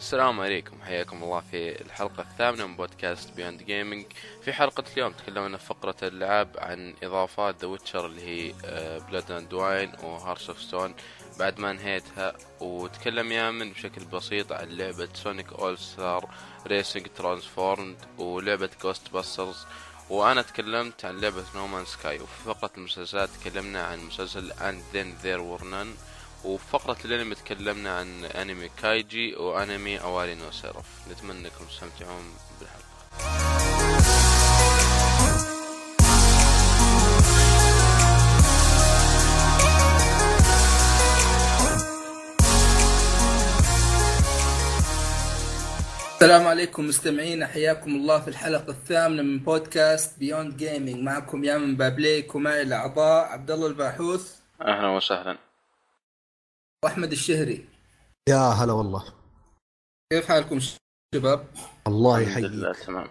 السلام عليكم. حياكم الله في الحلقة الثامنة من بودكاست Beyond Gaming في حلقة اليوم تكلمنا في فقرة اللعب عن إضافات The Witcher اللي هي Blood and Wine و Hearts of Stone بعد ما انهيتها وتكلم يامن بشكل بسيط عن لعبة Sonic All-Stars Racing Transformed ولعبة Ghostbusters وأنا تكلمت عن لعبة No Man's Sky وفي فقرة المسلسلات تكلمنا عن مسلسل And Then There Were None وفقرة الانمي تكلمنا عن أنمي كايجي وأنمي اواري نو سيرف نتمنى أنكم تستمتعون بالحلقة. السلام عليكم مستمعينا حياكم الله في الحلقة الثامنة من بودكاست Beyond Gaming معكم يامن بابليك ومعي الأعضاء عبد الله الباحوث. أهلا وسهلا. وأحمد الشهري. يا هلا والله. كيف حالكم شباب؟ الله الحمد لله يحييك تمام.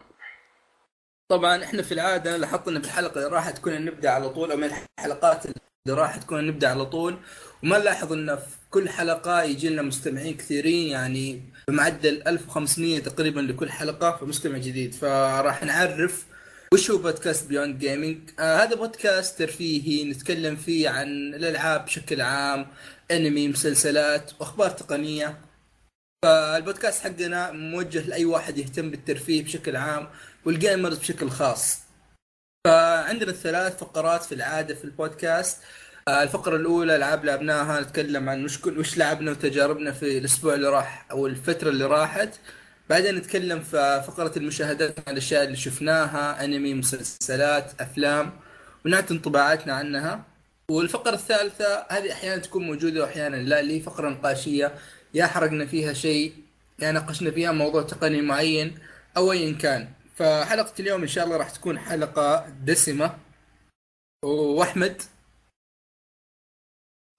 طبعا إحنا في العادة لاحظنا في الحلقة اللي راحت كنا نبدأ على طول أو من الحلقات اللي راحت كنا نبدأ على طول. وما نلاحظ إن في كل حلقة يجي لنا مستمعين كثيرين يعني بمعدل 1500 تقريبا لكل حلقة فمستمع جديد. فراح نعرف وش هو بودكاست Beyond Gaming آه هذا بودكاست ترفيهي نتكلم فيه عن الألعاب بشكل عام أنمي مسلسلات وأخبار تقنية. فالبودكاست حقنا موجه لأي واحد يهتم بالترفيه بشكل عام وال gamers بشكل خاص. فعندنا ثلاث فقرات في العادة في البودكاست. الفقرة الأولى ألعاب لعبناها نتكلم عن وش وش لعبنا وتجاربنا في الأسبوع اللي راح أو الفترة اللي راحت. بعدين نتكلم في فقرة المشاهدات عن الأشياء اللي شفناها أنمي مسلسلات أفلام. ونعطي انطباعاتنا عنها. والفقرة الثالثة هذه أحيانا تكون موجودة وأحيانا لا اللي هي فقرة نقاشية. يا حرقنا فيها شيء يا ناقشنا فيها موضوع تقني معين أو أيا كان. فحلقة اليوم إن شاء الله راح تكون حلقة دسمة. وأحمد؟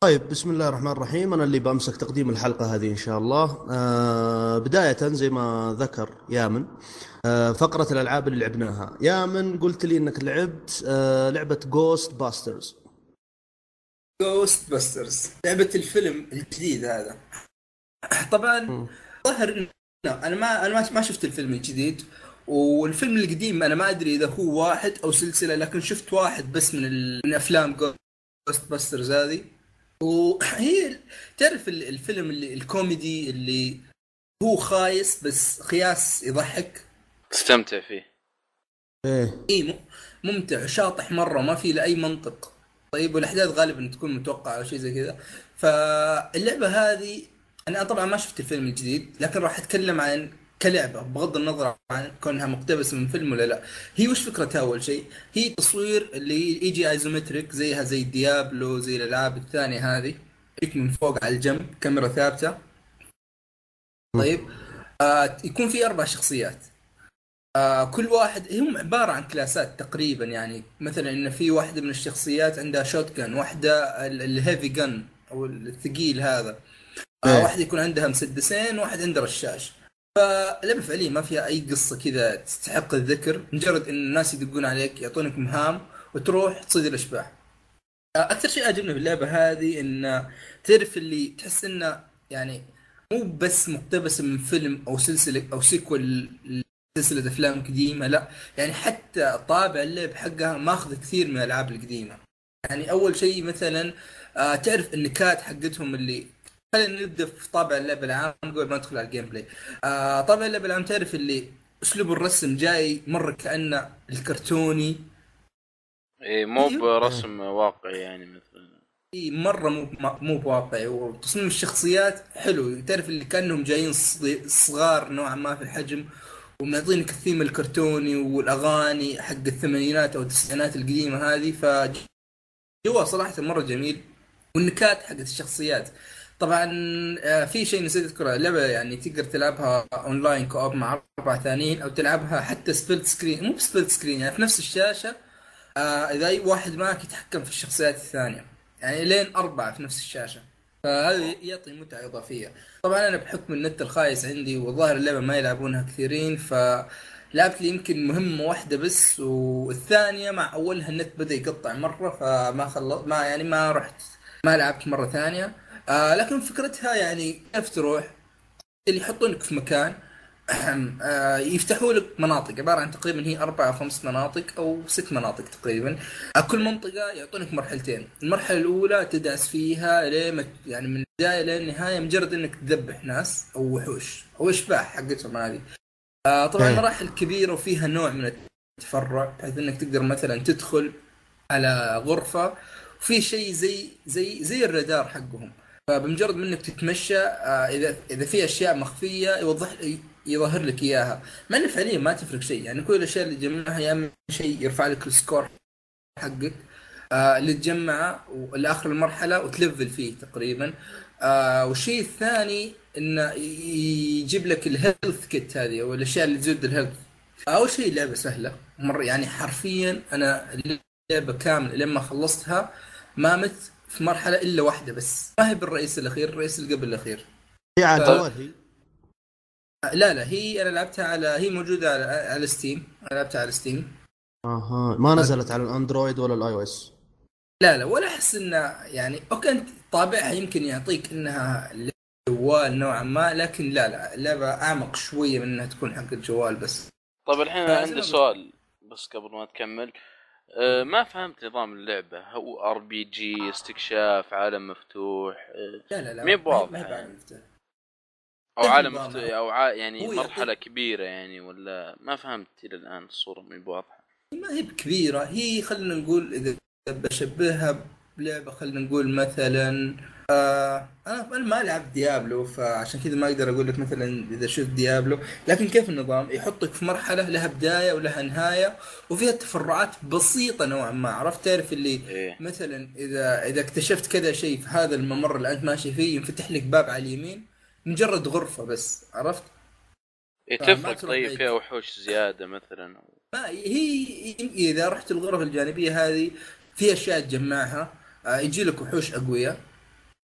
طيب بسم الله الرحمن الرحيم. أنا اللي بمسك تقديم الحلقة هذه إن شاء الله. آه بداية زي ما ذكر يامن آه فقرة الألعاب اللي لعبناها. يامن قلت لي إنك لعبت آه لعبة جوست باسترز جوست باسترز لعبة الفيلم الجديد هذا. طبعا. ظهر أنا ما أنا ما- ما شفت الفيلم الجديد والفيلم القديم أنا ما أدري إذا هو واحد أو سلسلة لكن شفت واحد بس من ال... من أفلام Ghostbusters هذه. وهي تعرف ال- الفيلم اللي الكوميدي اللي هو خايس بس خياس يضحك؟ تستمتع فيه. إيه. اي م- ممتع شاطح مرة ما في له اي منطق. طيب والأحداث غالبا تكون متوقعة أو شيء زي كذا. فاللعبة هذه أنا طبعا ما شفت الفيلم الجديد لكن راح أتكلم عن كلعبة بغض النظر عن كونها مقتبسة من فيلم ولا لا. هي وش فكرتها أول شيء؟ هي تصوير اللي يجي isometric زيها زي Diablo زي الألعاب الثانية هذه. يجيك من فوق على الجنب كاميرا ثابتة. طيب آه يكون في أربع شخصيات. آه كل واحد هم عبارة عن كلاسات تقريبا يعني مثلا إن في واحدة من الشخصيات عندها شوت جن واحدة ال- الهيفي جن أو الثقيل هذا. آه إيه. واحدة يكون عندها مسدسين واحد عنده رشاش. فلعبه فعليا ما فيها أي قصة كذا تستحق الذكر. مجرد إن الناس يدقون عليك يعطونك مهام وتروح تصيد الأشباح. آه، أكثر شيء عجبني في اللعبة هذه إن تعرف اللي تحس إنه يعني مو بس مقتبسه من فيلم أو سلسلة أو sequel سلسلة أفلام قديمة لا يعني حتى طابع اللعب حقها ماخذ كثير من الألعاب القديمة. يعني أول شيء مثلا آه تعرف النكات حقتهم اللي خلينا نبدأ في طابع اللعبه العام قبل ما ندخل على ال gameplay آه طابع اللعبه العام تعرف اللي أسلوب الرسم جاي مرة كأنه الكرتوني. إيه مو أيوه. برسم واقعي يعني مثل إي مرة مو مو بواقعي وتصميم الشخصيات حلو. تعرف اللي كأنهم جايين صغار نوعا ما في الحجم ومعطينك الثيم الكرتوني والأغاني حق الثمانينات أو التسعينات القديمة هذه ف جوا صراحة مرة جميل والنكات حقت الشخصيات. طبعا آه، في شيء نسيت أذكره اللعبه يعني تقدر تلعبها online co-op مع أربع ثانيين أو تلعبها حتى split screen مو ب split screen يعني في نفس الشاشة آه إذا أي واحد معك يتحكم في الشخصيات الثانية. يعني لين أربعة في نفس الشاشة. فهذا يعطي متعة إضافية. طبعا أنا بحكم النت الخايس عندي والظاهر اللعبة ما يلعبونها كثيرين ف لعبت لي يمكن مهمة واحدة بس والثانية مع أولها النت بدأ يقطع مرة فما خلص ما يعني ما رحت ما لعبت مرة ثانية. آه لكن فكرتها يعني كيف تروح؟ اللي يحطونك في مكان يفتحوا لك مناطق. عبارة عن تقريبا هي أربع أو خمس مناطق أو ست مناطق تقريبا. آه، كل منطقة يعطونك مرحلتين. المرحلة الأولى تدعس فيها لين يعني من البداية للنهايه مجرد إنك تذبح ناس أو وحوش أو إشباح حقتهم هذه. آه، طبعا إيه. مراحل كبيرة وفيها نوع من التفرع بحيث إنك تقدر مثلا تدخل على غرفة وفي شيء زي زي زي الرادار حقهم. فبمجرد منك تتمشى آه، إذا إذا في أشياء مخفية يوضح يظهر لك إياها. مع انه فعليا ما تفرق شيء. يعني كل الاشياء اللي تجمعها يا اما شيء يرفع لك ال score حقك آه اللي تجمعه لآخر المرحلة وت level فيه تقريبا. آه والشيء الثاني إنه يجيب لك ال health kit هذه أو الأشياء اللي تزود ال health أول شيء لعبه سهلة. مره يعني حرفيا أنا اللعبة كاملة لما خلصتها ما مت في مرحلة إلا واحدة بس. ما هي بالرئيس الأخير الرئيس اللي قبل الأخير. هي على ف- هي لا لا هي أنا لعبتها على هي موجودة على على Steam أنا لعبتها على Steam أها. ما نزلت على ال Android ولا ال iOS لا لا ولا أحس انه يعني أوكي أنت طابعها يمكن يعطيك إنها جوال نوعا ما لكن لا لا اللعبه أعمق شوية من إنها تكون حق الجوال بس. طيب الحين آه، عندي. سؤال بس قبل ما تكمل. أه ما فهمت نظام اللعبة. هو RPG استكشاف عالم مفتوح. أه لا لا لا مو بواضح ما هي بعد يعني. أو عالم أو ع... يعني هو مرحلة يعطيك- كبيرة يعني ولا ما فهمت إلى الآن الصورة مي بواضحة ما هي بكبيره هي خلينا نقول إذا بشبهها بلعبة خلينا نقول مثلا آه أنا أنا ما لعبت ديابلو فعشان كذا ما أقدر أقول لك مثلا إذا شفت ديابلو. لكن كيف النظام؟ يحطك في مرحلة لها بداية ولها نهاية وفيها تفرعات بسيطة نوعا ما. عرفت تعرف اللي إيه. مثلا اذا إذا اكتشفت كذا شيء في هذا الممر اللي أنت ماشي فيه ينفتح لك باب على اليمين مجرد غرفة بس عرفت؟ إيه تفرق طيب. فيها وحوش زيادة مثلا؟ ما هي إذا رحت الغرف الجانبية هذه في أشياء تجمعها آه، يجي لك وحوش أقوياء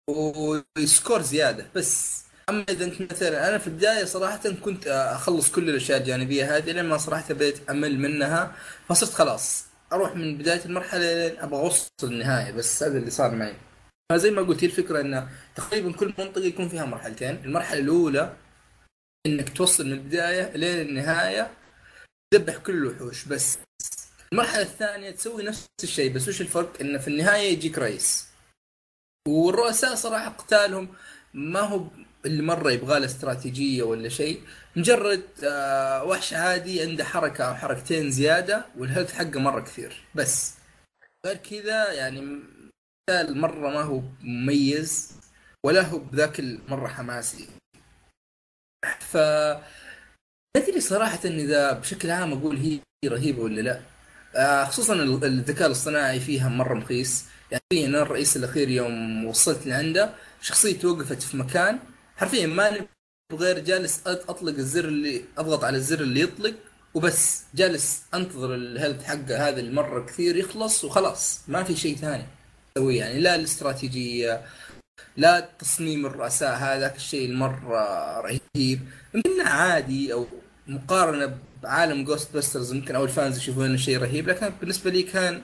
وسكور زيادة بس. أما إذا انت مثلا أنا في البداية صراحة كنت آه، أخلص كل الأشياء الجانبية هذه لما صراحة بديت أمل منها فصرت خلاص أروح من بداية المرحلة لين أبغى أوصل النهاية بس هذا اللي صار معي. فزي ما قلت هي الفكرة إنه تقريبا كل منطقة يكون فيها مرحلتين. المرحلة الأولى إنك توصل من البداية لين النهاية تذبح كل الوحوش بس. المرحلة الثانية تسوي نفس الشيء بس وش الفرق؟ إنه في النهاية يجيك رئيس. والرؤساء صراحة قتالهم ما هو اللي مرة يبغى له استراتيجية ولا شيء. مجرد آه وحش عادي عنده حركة أو حركتين زيادة والهيلث حقه مرة كثير. بس. غير كذا يعني قتال مرة ما هو مميز. ولا هو بذاك المرة حماسي. ف ادري صراحة إذا بشكل عام أقول هي رهيبة ولا لا. آه، خصوصا ال- الذكاء الاصطناعي فيها مرة رخيص يعني أنا الرئيس الأخير يوم وصلت لعنده شخصيتي وقفت في مكان. حرفيا ماني غير جالس أطلق الزر اللي أضغط على الزر اللي يطلق وبس. جالس أنتظر الهيلث حقه هذا اللي مره كثير يخلص وخلاص. ما في شيء ثاني. اسويه يعني لا الاستراتيجية لا تصميم الرؤساء هذاك الشيء المره رهيب. يمكن عادي أو مقارنة بعالم Ghostbusters يمكن أو ال fans يشوفون إنه شيء رهيب لكن بالنسبة لي كان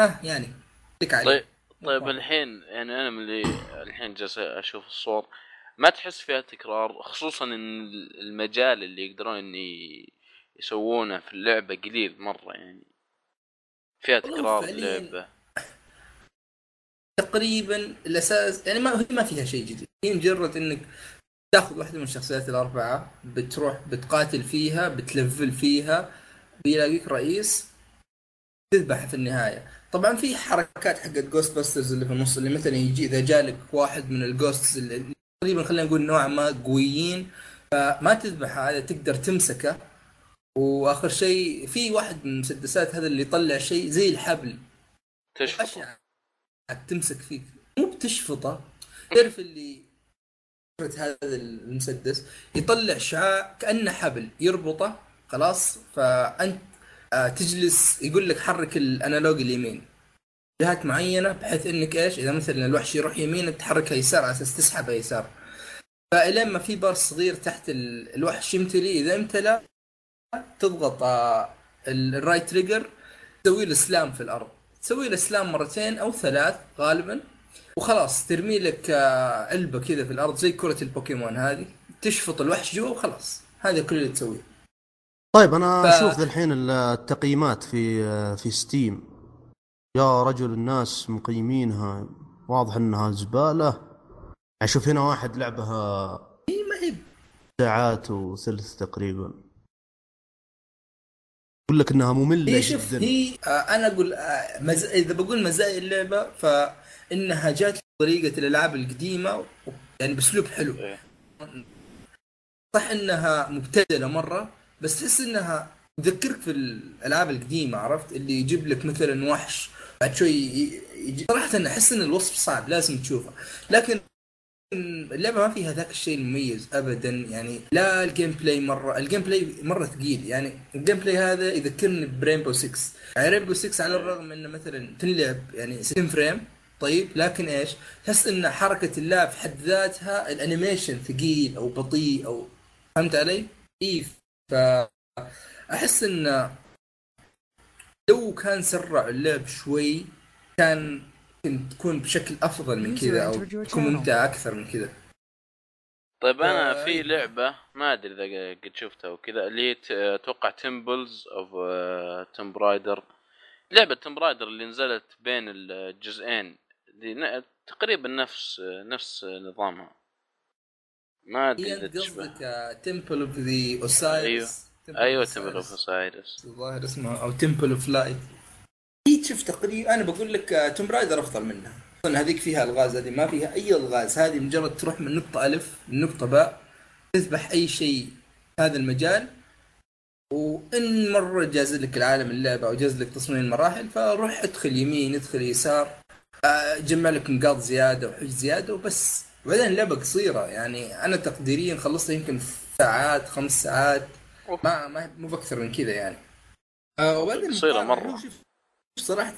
آه يعني لك عليه طيب طيب الحين يعني أنا من اللي الحين جالس أشوف الصور ما تحس فيها تكرار؟ خصوصا إن المجال اللي يقدرون إن يسوونه في اللعبة قليل مرة يعني فيها تكرار اللعبة. تقريبا الأساس يعني ما هي ما فيها شيء جديد. هي مجرد إنك تأخذ واحدة من الشخصيات الأربعة بتروح بتقاتل فيها بت level فيها بيلاقيك رئيس تذبح في النهاية. طبعا في حركات حقت Ghostbusters اللي في النص اللي مثلا يجي إذا جالك واحد من ال ghosts اللي تقريبا خلينا نقول نوعا ما قويين فما تذبح هذا تقدر تمسكه. وآخر شيء في واحد من المسدسات هذا اللي يطلع شيء زي الحبل. تشفط تمسك فيك. مو بتشفطه. تعرف اللي هذا المسدس؟ يطلع شعاع كأنه حبل. يربطه. خلاص. فأنت آه، تجلس يقول لك حرك ال analog اليمين. جهات معينة بحيث إنك إيش؟ إذا مثلا الوحش يروح يمين تحركها يسار على أساس تسحبها يسار. فإلين ما في بار صغير تحت ال- الوحش يمتلي إذا امتلى تضغط آه، ال- ال right trigger تسوي له slam في الأرض. تسوي له slam مرتين أو ثلاث غالبا. وخلاص ترمي لك آه، علبة كذا في الأرض زي كرة البوكيمون هذه. تشفط الوحش جوا وخلاص. هذا كل اللي تسويه. طيب أنا ف- أشوف الحين التقييمات في في Steam. يا رجل الناس مقيمينها. واضح إنها زبالة. أشوف هنا واحد لعبها هي ما هي. ساعات وثلث تقريبا. يقول لك إنها مملة هي شوف جدا هي آه أنا أقول آه مز... إذا بقول مزايا اللعبة فإنها جات طريقة الألعاب القديمة و- يعني بأسلوب حلو. إيه. صح إنها مبتذلة مرة بس تحس إنها تذكرك في الألعاب القديمة عرفت؟ اللي يجيب لك مثلا وحش بعد شوي صراحة أنا أحس إن الوصف صعب لازم تشوفه. لكن اللعبة ما فيها ذاك الشيء المميز ابدا يعني لا ال gameplay مرة ال gameplay مرة ثقيل يعني ال gameplay هذا يذكرني ب Rainbow 6 يعني Rainbow 6 على الرغم إنه مثلا تنلعب يعني 60 frame طيب لكن إيش؟ تحس إن حركة اللاعب في حد ذاتها ال animation ثقيل أو بطيء أو فهمت علي؟ اي فاحس إن لو كان سرع اللعب شوي كان ممكن تكون بشكل أفضل من كذا أو تكون ممتعه أكثر من كذا. طيب أنا آه، في أي. لعبة ما أدري إذا قد شفتها وكذا اللي هي أتوقع Temples of Tomb Raider لعبة Tomb Raider اللي نزلت بين الجزئين ن- تقريبا نفس نفس نظامها. ما أدري إذا قصدك Temple of the Osiris أيوه. Temple of Osiris الظاهر اسمها أو Temple of Light شوف تقريبا أنا بقول لك Tomb Raider أفضل منها. أصلا هذيك فيها ألغاز هذه ما فيها أي ألغاز. هذه مجرد تروح من نقطة ألف لنقطه باء تذبح أي شيء في هذا المجال. وإن مرة جاز لك العالم اللعبة أو جاز لك تصميم المراحل فروح ادخل يمين ادخل يسار. آه، جمع لك نقاط زيادة وحج زيادة وبس. وبعدين اللعبة قصيرة يعني أنا تقديريا خلصتها يمكن ساعات خمس ساعات. ما ما مو بأكثر من كذا يعني. آه وبعدين قصيرة المقارنة مرة. هو شوف صراحة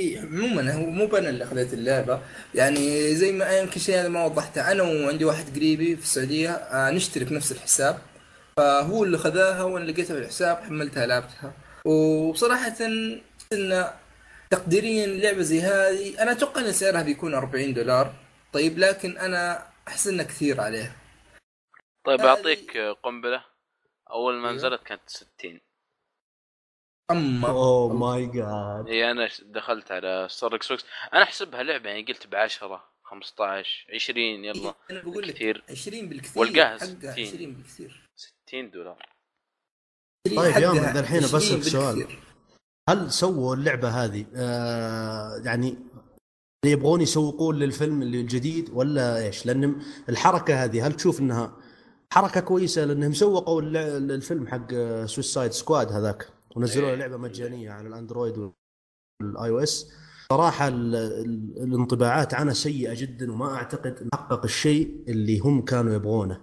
إيه، عموما هو مو أنا اللي أخذت اللعبة. يعني زي ما يمكن شيء هذا ما وضحته. أنا وعندي واحد قريبي في السعودية آه نشترك نفس الحساب. فهو اللي خذاها وأنا لقيتها في الحساب حملتها لعبتها وبصراحة إن تقديريا لعبة زي هذه أنا أتوقع إن سعرها بيكون 40 دولار. طيب لكن أنا أحس انه كثير عليها. طيب أعطيك قنبلة. أول ما أيوه. نزلت كانت 60 أما. اوه ماي جاد إي أنا دخلت على store Xbox أنا احسبها لعبه يعني قلت ب 10 15 20 يلا. أنا بقول لك كثير. 20 بالكثير والقاها حقها 60. 20 بالكثير. 60 دولار. طيب يا أحمد، الحين 20 بسألك سؤال. هل سووا اللعبة هذه؟ آه يعني يبغون يسوقون للفيلم الجديد ولا إيش؟ لأن الحركة هذه هل تشوف إنها حركة كويسة؟ لأنهم سوقوا الفيلم حق Suicide Squad هذاك. ونزلوا له إيه. لعبة مجانية على ال Android وال iOS. صراحة ال- ال- الانطباعات عنها سيئة جدا وما أعتقد إن حقق الشيء اللي هم كانوا يبغونه.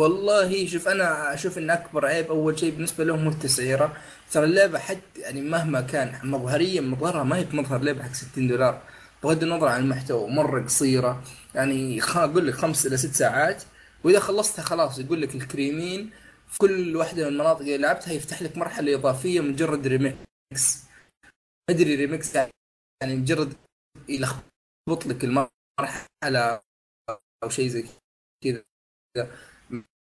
والله شوف أنا أشوف إن أكبر عيب أول شيء بالنسبة لهم هو التسعيرة. ترى اللعبة حتى يعني مهما كان مظهريا مظهرها ما هي بمظهر لعبة حق 60 دولار. بغض النظر عن المحتوى مرة قصيرة. يعني أقول لك خمس إلى ست ساعات وإذا خلصتها خلاص يقول لك الكريمين في كل واحدة من المناطق اللي لعبتها يفتح لك مرحلة إضافية مجرد ريمكس ما أدري ريمكس يعني مجرد يلخبط لك المرحلة أو شيء زي كذا.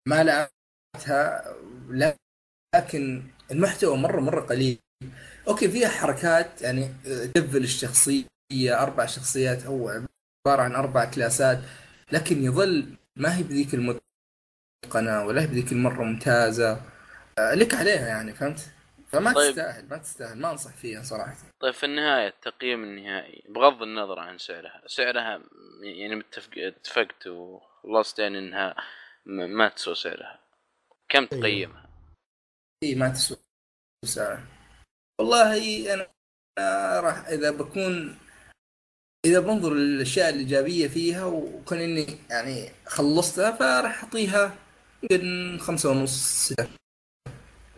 ما لعبتها لكن المحتوى مرة مرة قليل. okay فيها حركات يعني تبل الشخصية أربع شخصيات هو عبارة عن أربع class ات لكن يظل ما هي بذيك المتقنه ولا هي بذيك المرة ممتازة آه، لك عليها يعني فهمت؟ فما طيب. تستاهل ما تستاهل ما أنصح فيها صراحة طيب في النهاية التقييم النهائي بغض النظر عن سعرها سعرها يعني متفق اتفقت وخلصت يعني إنها ما تسوى سعرها كم أيوه. تقيمها؟ إي ما تسوى ساعة والله أنا راح إذا بكون إذا بنظر للأشياء الإيجابية فيها وكون إني يعني خلصتها فراح أعطيها يمكن خمسة ونص ستة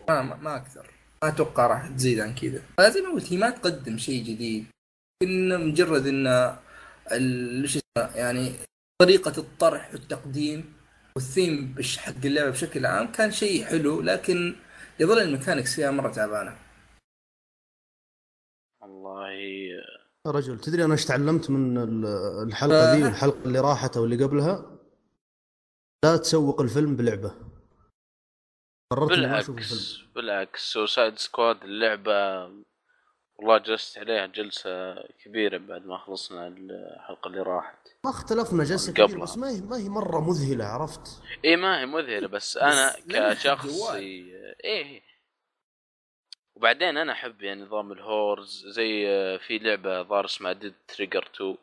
ما, ما, ما أكثر. ما أتوقع راح تزيد عن كذا. زي ما قلت هي ما تقدم شيء جديد. إن مجرد إن ال- شو اسمه يعني طريقة الطرح والتقديم والثيم حق اللعبة بشكل عام كان شيء حلو لكن يظل الميكانكس فيها مرة تعبانة. والله يا رجل تدري أنا إيش تعلمت من ال- الحلقة ذي آه. والحلقة اللي راحت أو اللي قبلها؟ لا تسوق الفيلم بلعبة قررت إني ما أشوف بالعكس الفيلم بالعكس Suicide Squad اللعبة والله جلست عليها جلسة كبيرة بعد ما خلصنا الحلقة اللي راحت ما اختلفنا جلسة كبير قبلها. بس ما هي ما هي مرة مذهلة عرفت إي ما هي مذهلة بس أنا كشخص. إيه. وبعدين أنا أحب يعني نظام ال hordes زي في لعبة ظهر اسمها Dead Trigger 2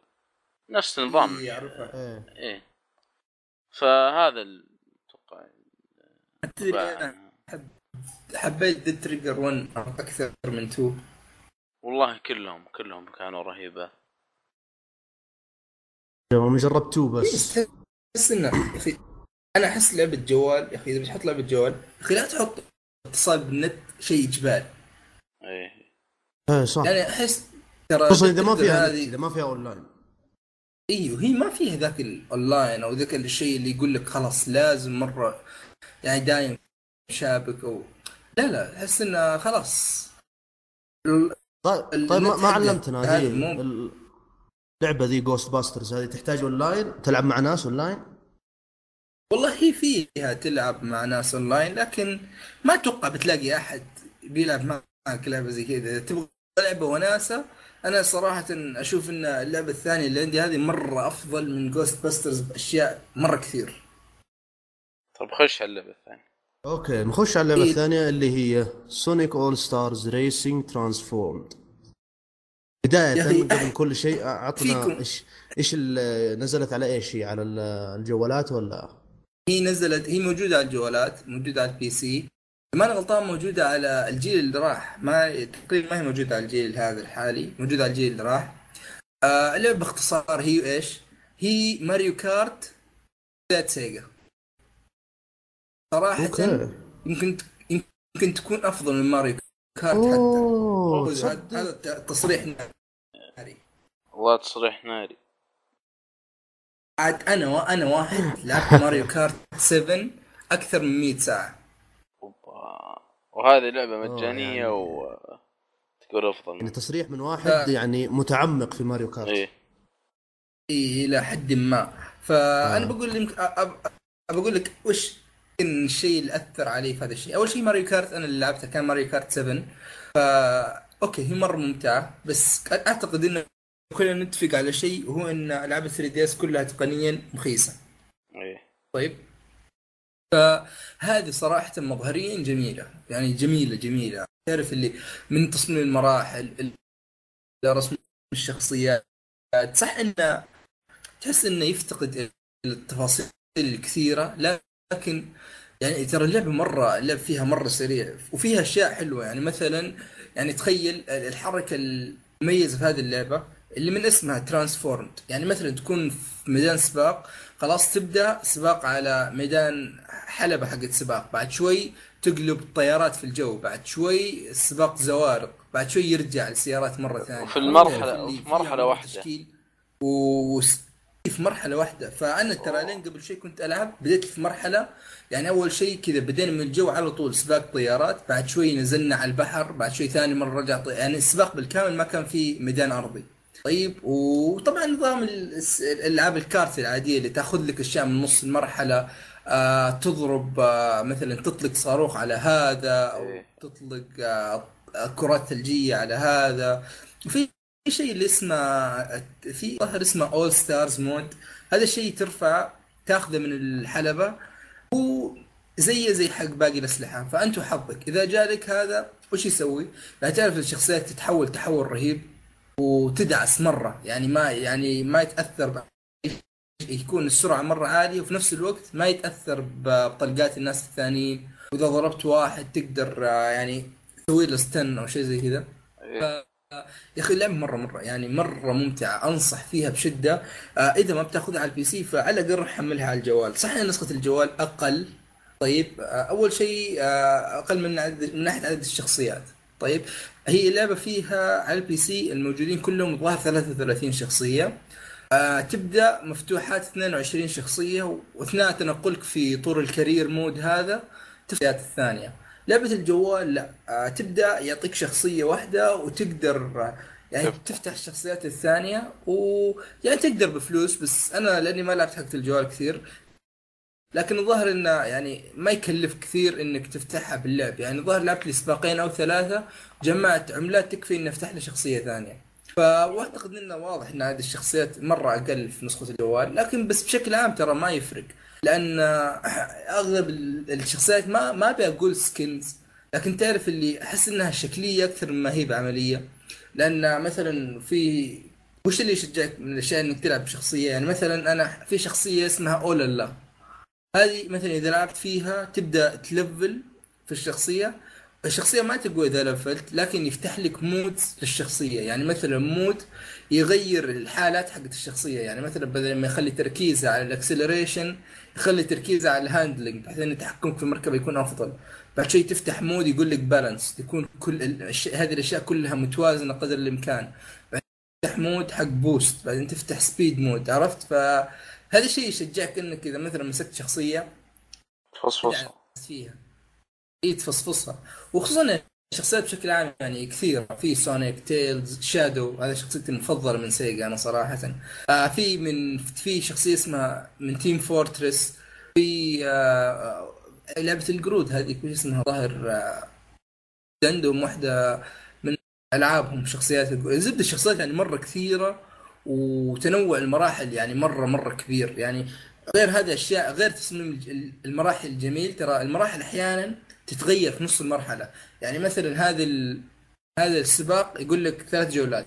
نفس النظام. إيه إيه فهذا أتوقع تدري أنا حبيت Dead Trigger 1 أكثر من 2 والله كلهم كلهم كانوا رهيبة. ما جربت بس. بس إنه يا أخي أنا أحس لعبة جوال يا أخي إذا بتحط لعبة جوال يا أخي لا تحط اتصال بالنت شيء إجباري. إيه. إيه صح. يعني أحس ترى خصوصا إذا ما فيها إذا ما فيها اونلاين إيوه هي ما فيها ذاك الاونلاين أو ذاك الشيء اللي يقول لك خلاص لازم مرة يعني دايم شابك أو لا لا أحس انه خلاص. ال- طيب طيب ما. علمتنا هذه ال- اللعبة ذي Ghostbusters هذه تحتاج اونلاين تلعب مع ناس اونلاين والله هي فيها تلعب مع ناس اونلاين لكن ما أتوقع بتلاقي أحد بيلعب معك لعبة زي كذا. تبغى لعبة وناسة أنا صراحة أشوف إن اللعبة الثانية اللي عندي هذه مرة أفضل من Ghostbusters بأشياء مرة كثير. طب خش على اللعبة الثانية. okay نخش على اللعبة إيه. الثانية اللي هي Sonic All-Stars Racing Transformed بداية قبل كل شيء اعطنا فيكم. إيش إيش نزلت على إيش هي؟ على ال- الجوالات ولا؟ هي نزلت هي موجودة على الجوالات موجودة على ال PC ما أنا غلطان موجودة على الجيل اللي راح. ما تقريبا ما هي موجودة على الجيل هذا الحالي موجودة على الجيل اللي راح. آه اللعبة باختصار هي إيش؟ هي Mario Kart ذات Sega. صراحة يمكن يمكن تكون أفضل من ماريو كارت حتى. أوه هذا تصريح ناري. والله تصريح ناري. عاد أنا وأنا واحد لعبت Mario Kart 7 أكثر من 100 ساعة. وهذه لعبة أوه، مجانية يعني- و تقول أفضل. يعني تصريح من واحد ف- يعني متعمق في Mario Kart. إيه. إيه إلى حد ما. فأنا آه. بقول لك أب... بقول لك وش يمكن الشيء اللي أثر علي في هذا الشيء. أول شيء Mario Kart أنا اللي لعبتها كان Mario Kart 7 فا okay هي مرة ممتعة بس أعتقد إنه كلنا نتفق على شيء وهو إن العاب 3DS كلها تقنيا مخيسة. إيه. طيب؟ فهذه صراحة مظهريا جميلة يعني جميلة جميلة. تعرف اللي من تصميم المراحل إلى رسم الشخصيات. صح انه تحس إنه يفتقد التفاصيل الكثيرة لكن يعني ترى اللعبة مرة اللعب فيها مرة سريع وفيها أشياء حلوة. يعني مثلا يعني تخيل الحركة المميزة في هذه اللعبة اللي من اسمها ترانسفورمد يعني مثلا تكون في ميدان سباق خلاص تبدأ سباق على ميدان حلبة حقت سباق. بعد شوي تقلب طيارات في الجو. بعد شوي سباق زوارق. بعد شوي يرجع السيارات مرة ثانية. وفي المرحلة في مرحلة واحدة. و في مرحلة واحدة. فأنا ترى لين قبل شيء كنت ألعب بديت في مرحلة. يعني أول شيء كذا بدينا من الجو على طول سباق طيارات. بعد شوي نزلنا على البحر. بعد شوي ثاني مرة رجع طي... يعني السباق بالكامل ما كان في ميدان أرضي طيب وطبعا نظام الألعاب الكارت العادية اللي تأخذ لك أشياء من نص المرحلة آه تضرب آه مثلا تطلق صاروخ على هذا أو إيه. تطلق آه كرات ثلجية على هذا وفي في شيء اللي اسمه في ظهر اسمه All-Stars mode هذا الشيء ترفع تأخذه من الحلبة وزي زي حق باقي الأسلحة فأنت وحظك إذا جالك هذا وش يسوي؟ لا تعرف الشخصيات تتحول تحول رهيب وتدعس مرة. يعني ما يعني ما يتأثر ب- يكون السرعة مرة عالية وفي نفس الوقت ما يتأثر بطلقات الناس الثانيين. وإذا ضربت واحد تقدر آه، يعني تسوي له stun أو شيء زي كذا. إيه. يا أخي اللعبة مره مرة يعني مرة ممتعة. أنصح فيها بشدة. آه إذا ما بتأخذها على ال PC فعلى الأقل حملها على الجوال. صح إن نسخة الجوال أقل. طيب آه أول شيء أقل من عدد من ناحية عدد الشخصيات. طيب هي اللعبة فيها على ال PC الموجودين كلهم الظاهر 33 شخصية. آه تبدأ مفتوحات 22 شخصية واثناء تنقلك في طور ال career mode هذا الشخصيات الثانية. لعبة الجوال لا. آه تبدأ يعطيك شخصية واحدة وتقدر يعني تفتح. تفتح الشخصيات الثانية ويعني تقدر بفلوس بس أنا لأني ما لعبت حقت الجوال كثير لكن الظاهر انه يعني ما يكلف كثير إنك تفتحها باللعب. يعني الظاهر لعبت لي سباقين أو ثلاثة جمعت عملات تكفي إني أفتح لي شخصية ثانية. فأعتقد انه واضح إن هذه الشخصيات مرة أقل في نسخة الجوال لكن بس بشكل عام ترى ما يفرق. لأن أغلب الشخصيات ما ما أبي أقول skins لكن تعرف اللي أحس إنها شكلية أكثر مما هي بعملية. لأن مثلا في وش اللي يشجعك من الأشياء إنك تلعب بشخصية؟ يعني مثلا أنا في شخصية اسمها Ulala هذه مثلا إذا لعبت فيها تبدأ ت level في الشخصية. الشخصية ما تقوى إذا level ت لكن يفتح لك mode للشخصية. يعني مثلا mode يغير الحالات حقت الشخصية. يعني مثلا بدل ما يخلي تركيزه على ال acceleration يخلي تركيزه على ال handling بحيث إن تحكمك في المركبة يكون أفضل. بعد شوي تفتح mode يقول لك balance يكون كل هذه الأشياء كلها متوازنة قدر الإمكان. تفتح mode حق boost بعدين تفتح speed mode عرفت؟ فهذا الشيء يشجعك إنك إذا مثلا مسكت شخصية تفصفصها فيها. اي تفصفصها. وخصوصا الشخصيات بشكل عام يعني كثير في Sonic Tails Shadow هذا شخصيتي المفضلة من Sega أنا صراحة. آه في من في شخصية اسمها من Team Fortress في آه لعبة القرود هذه كيف اسمها ظاهر آه واحدة من ألعابهم شخصيات زبده الشخصيات يعني مرة كثيرة. وتنوع المراحل يعني مرة مرة كبير. يعني غير هذه الأشياء غير تصميم المراحل الجميل ترى المراحل أحيانا تتغير في نص المرحلة. يعني مثلا هذا ال... هذا السباق يقول لك ثلاث جولات.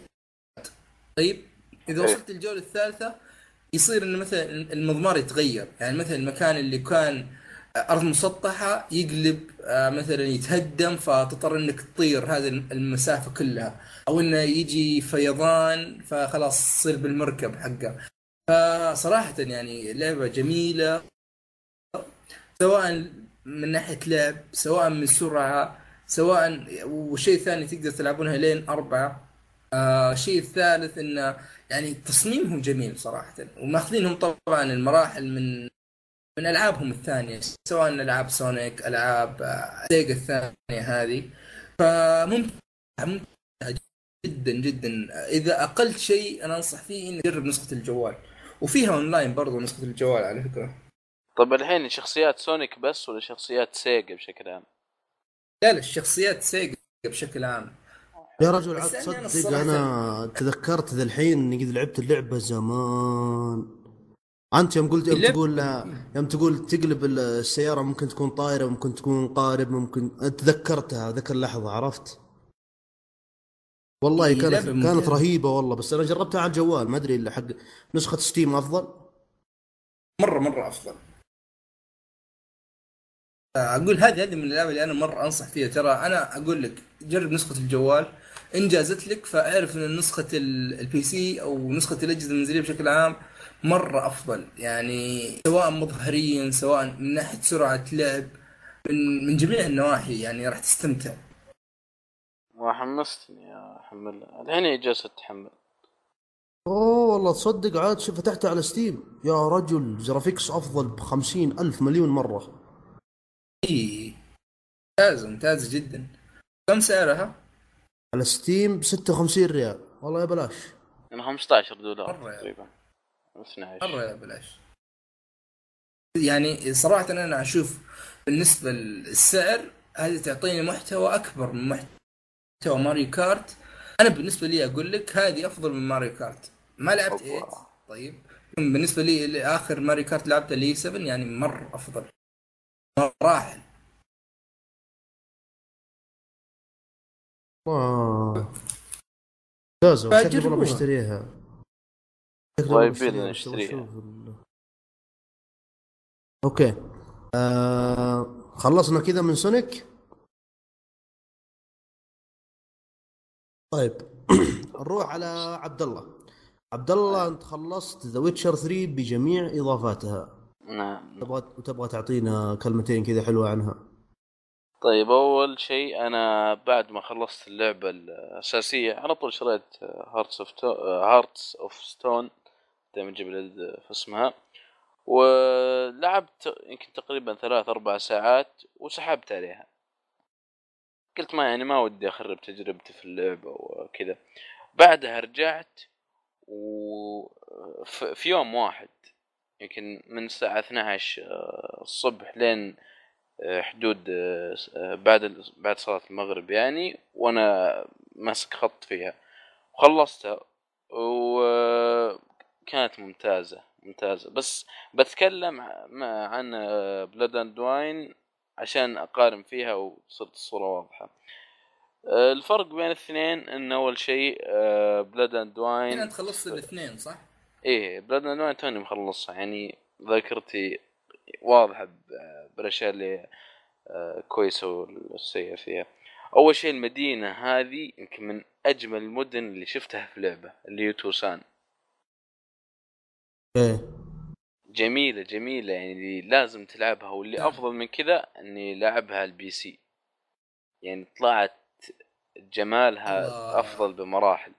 طيب إذا إيه. وصلت الجولة الثالثة يصير انه مثلا المضمار يتغير. يعني مثلا المكان اللي كان ارض مسطحة يقلب آه، مثلا يتهدم فتضطر إنك تطير هذه المسافة كلها. أو إنه يجي فيضان فخلاص تصير بالمركب حقه. فصراحة يعني لعبة جميلة سواء من ناحية لعب سواء من سرعة سواء وشيء ثاني تقدر تلعبونها لين أربعة. آه الشيء الثالث إنه يعني تصميمهم جميل صراحة. وماخذينهم طبعا المراحل من من ألعابهم الثانية سواء ألعاب Sonic ألعاب آه، Sega الثانية هذه. فممتع ممتع جدا جدا. إذا أقل شيء أنا أنصح فيه انك تجرب نسخة الجوال. وفيها أونلاين برضو نسخة الجوال على فكرة. طب الحين شخصيات Sonic بس ولا شخصيات Sega بشكل عام؟ لا لا الشخصيات Sega بشكل عام. يا رجل عاد يعني أنا تصدق الصراحة- أنا تذكرت ذا الحين إني قد لعبت اللعبة زمان. أنت يوم قلت يوم تقول يوم تقول تقلب السيارة ممكن تكون طايرة ممكن تكون قارب ممكن تذكرتها ذاك اللحظه عرفت؟ والله كانت كانت. رهيبة والله بس أنا جربتها على الجوال ما أدري إلا حق نسخة Steam أفضل. مره مرة أفضل. أقول هذه هذه من الألعاب اللي أنا مرة أنصح فيها. ترى أنا أقول لك جرب نسخة الجوال. إن جازت لك فاعرف إن نسخة ال- ال PC أو نسخة الأجهزة المنزلية بشكل عام مرة أفضل. يعني سواء مظهريا سواء من ناحية سرعة لعب من من جميع النواحي يعني راح تستمتع. وحمستني احملها الحين جالسة تحمل. أوه والله تصدق عاد شوف فتحتها على Steam. يا رجل graphics أفضل بخمسين ألف مليون مرة. إي ممتازه ممتازه جدا. كم سعرها؟ على Steam ب 56 ريال. والله يا بلاش. يعني 15 دولار مرة يعني. تقريبا. 12 مرة يا بلاش يعني صراحة أنا أشوف بالنسبة للسعر هذه تعطيني محتوى أكبر من محتوى Mario Kart. أنا بالنسبة لي أقول لك هذه أفضل من Mario Kart. ما لعبت أبو 8 طيب. بالنسبة لي لآخر Mario Kart لعبته اللي 7 يعني مرة أفضل. مراحل. ممتازة شكلي والله. بشتريها بس نشتريها. okay. آه... خلصنا كذا من Sonic؟ طيب. نروح على عبد الله عبد الله أنت خلصت The Witcher 3 بجميع إضافاتها. نعم. تبغى وتبغى تعطينا كلمتين كذا حلوة عنها؟ طيب أول شيء أنا بعد ما خلصت اللعبة الأساسية على طول شريت Hearts of Hearts of Stone دائما جبل في اسمها ولعبت يمكن تقريبا ثلاث أربع ساعات وسحبت عليها. قلت ما يعني ما ودي أخرب تجربتي في اللعبة وكذا. بعدها رجعت وفي يوم واحد يمكن من الساعة 12 آه، الصبح لين حدود بعد بعد صلاة المغرب يعني وأنا ماسك خط فيها. وخلصتها وكانت ممتازة ممتازة. بس بتكلم عن Blood and Wine عشان أقارن فيها وصرت الصورة واضحة. الفرق بين الاثنين إن أول شيء Blood and Wine انت خلصت الاثنين صح؟ إيه Blood and Wine توني مخلصها. يعني ذاكرتي واضحة بالاشياء اللي آه، كويسة والسيئة فيها. أول شيء المدينة هذه يمكن من أجمل المدن اللي شفتها في لعبة اللي هي توسان. إيه. جميلة جميلة. يعني لازم تلعبها واللي نعم. أفضل من كذا إني لعبها ال PC. يعني طلعت جمالها الله. أفضل بمراحل.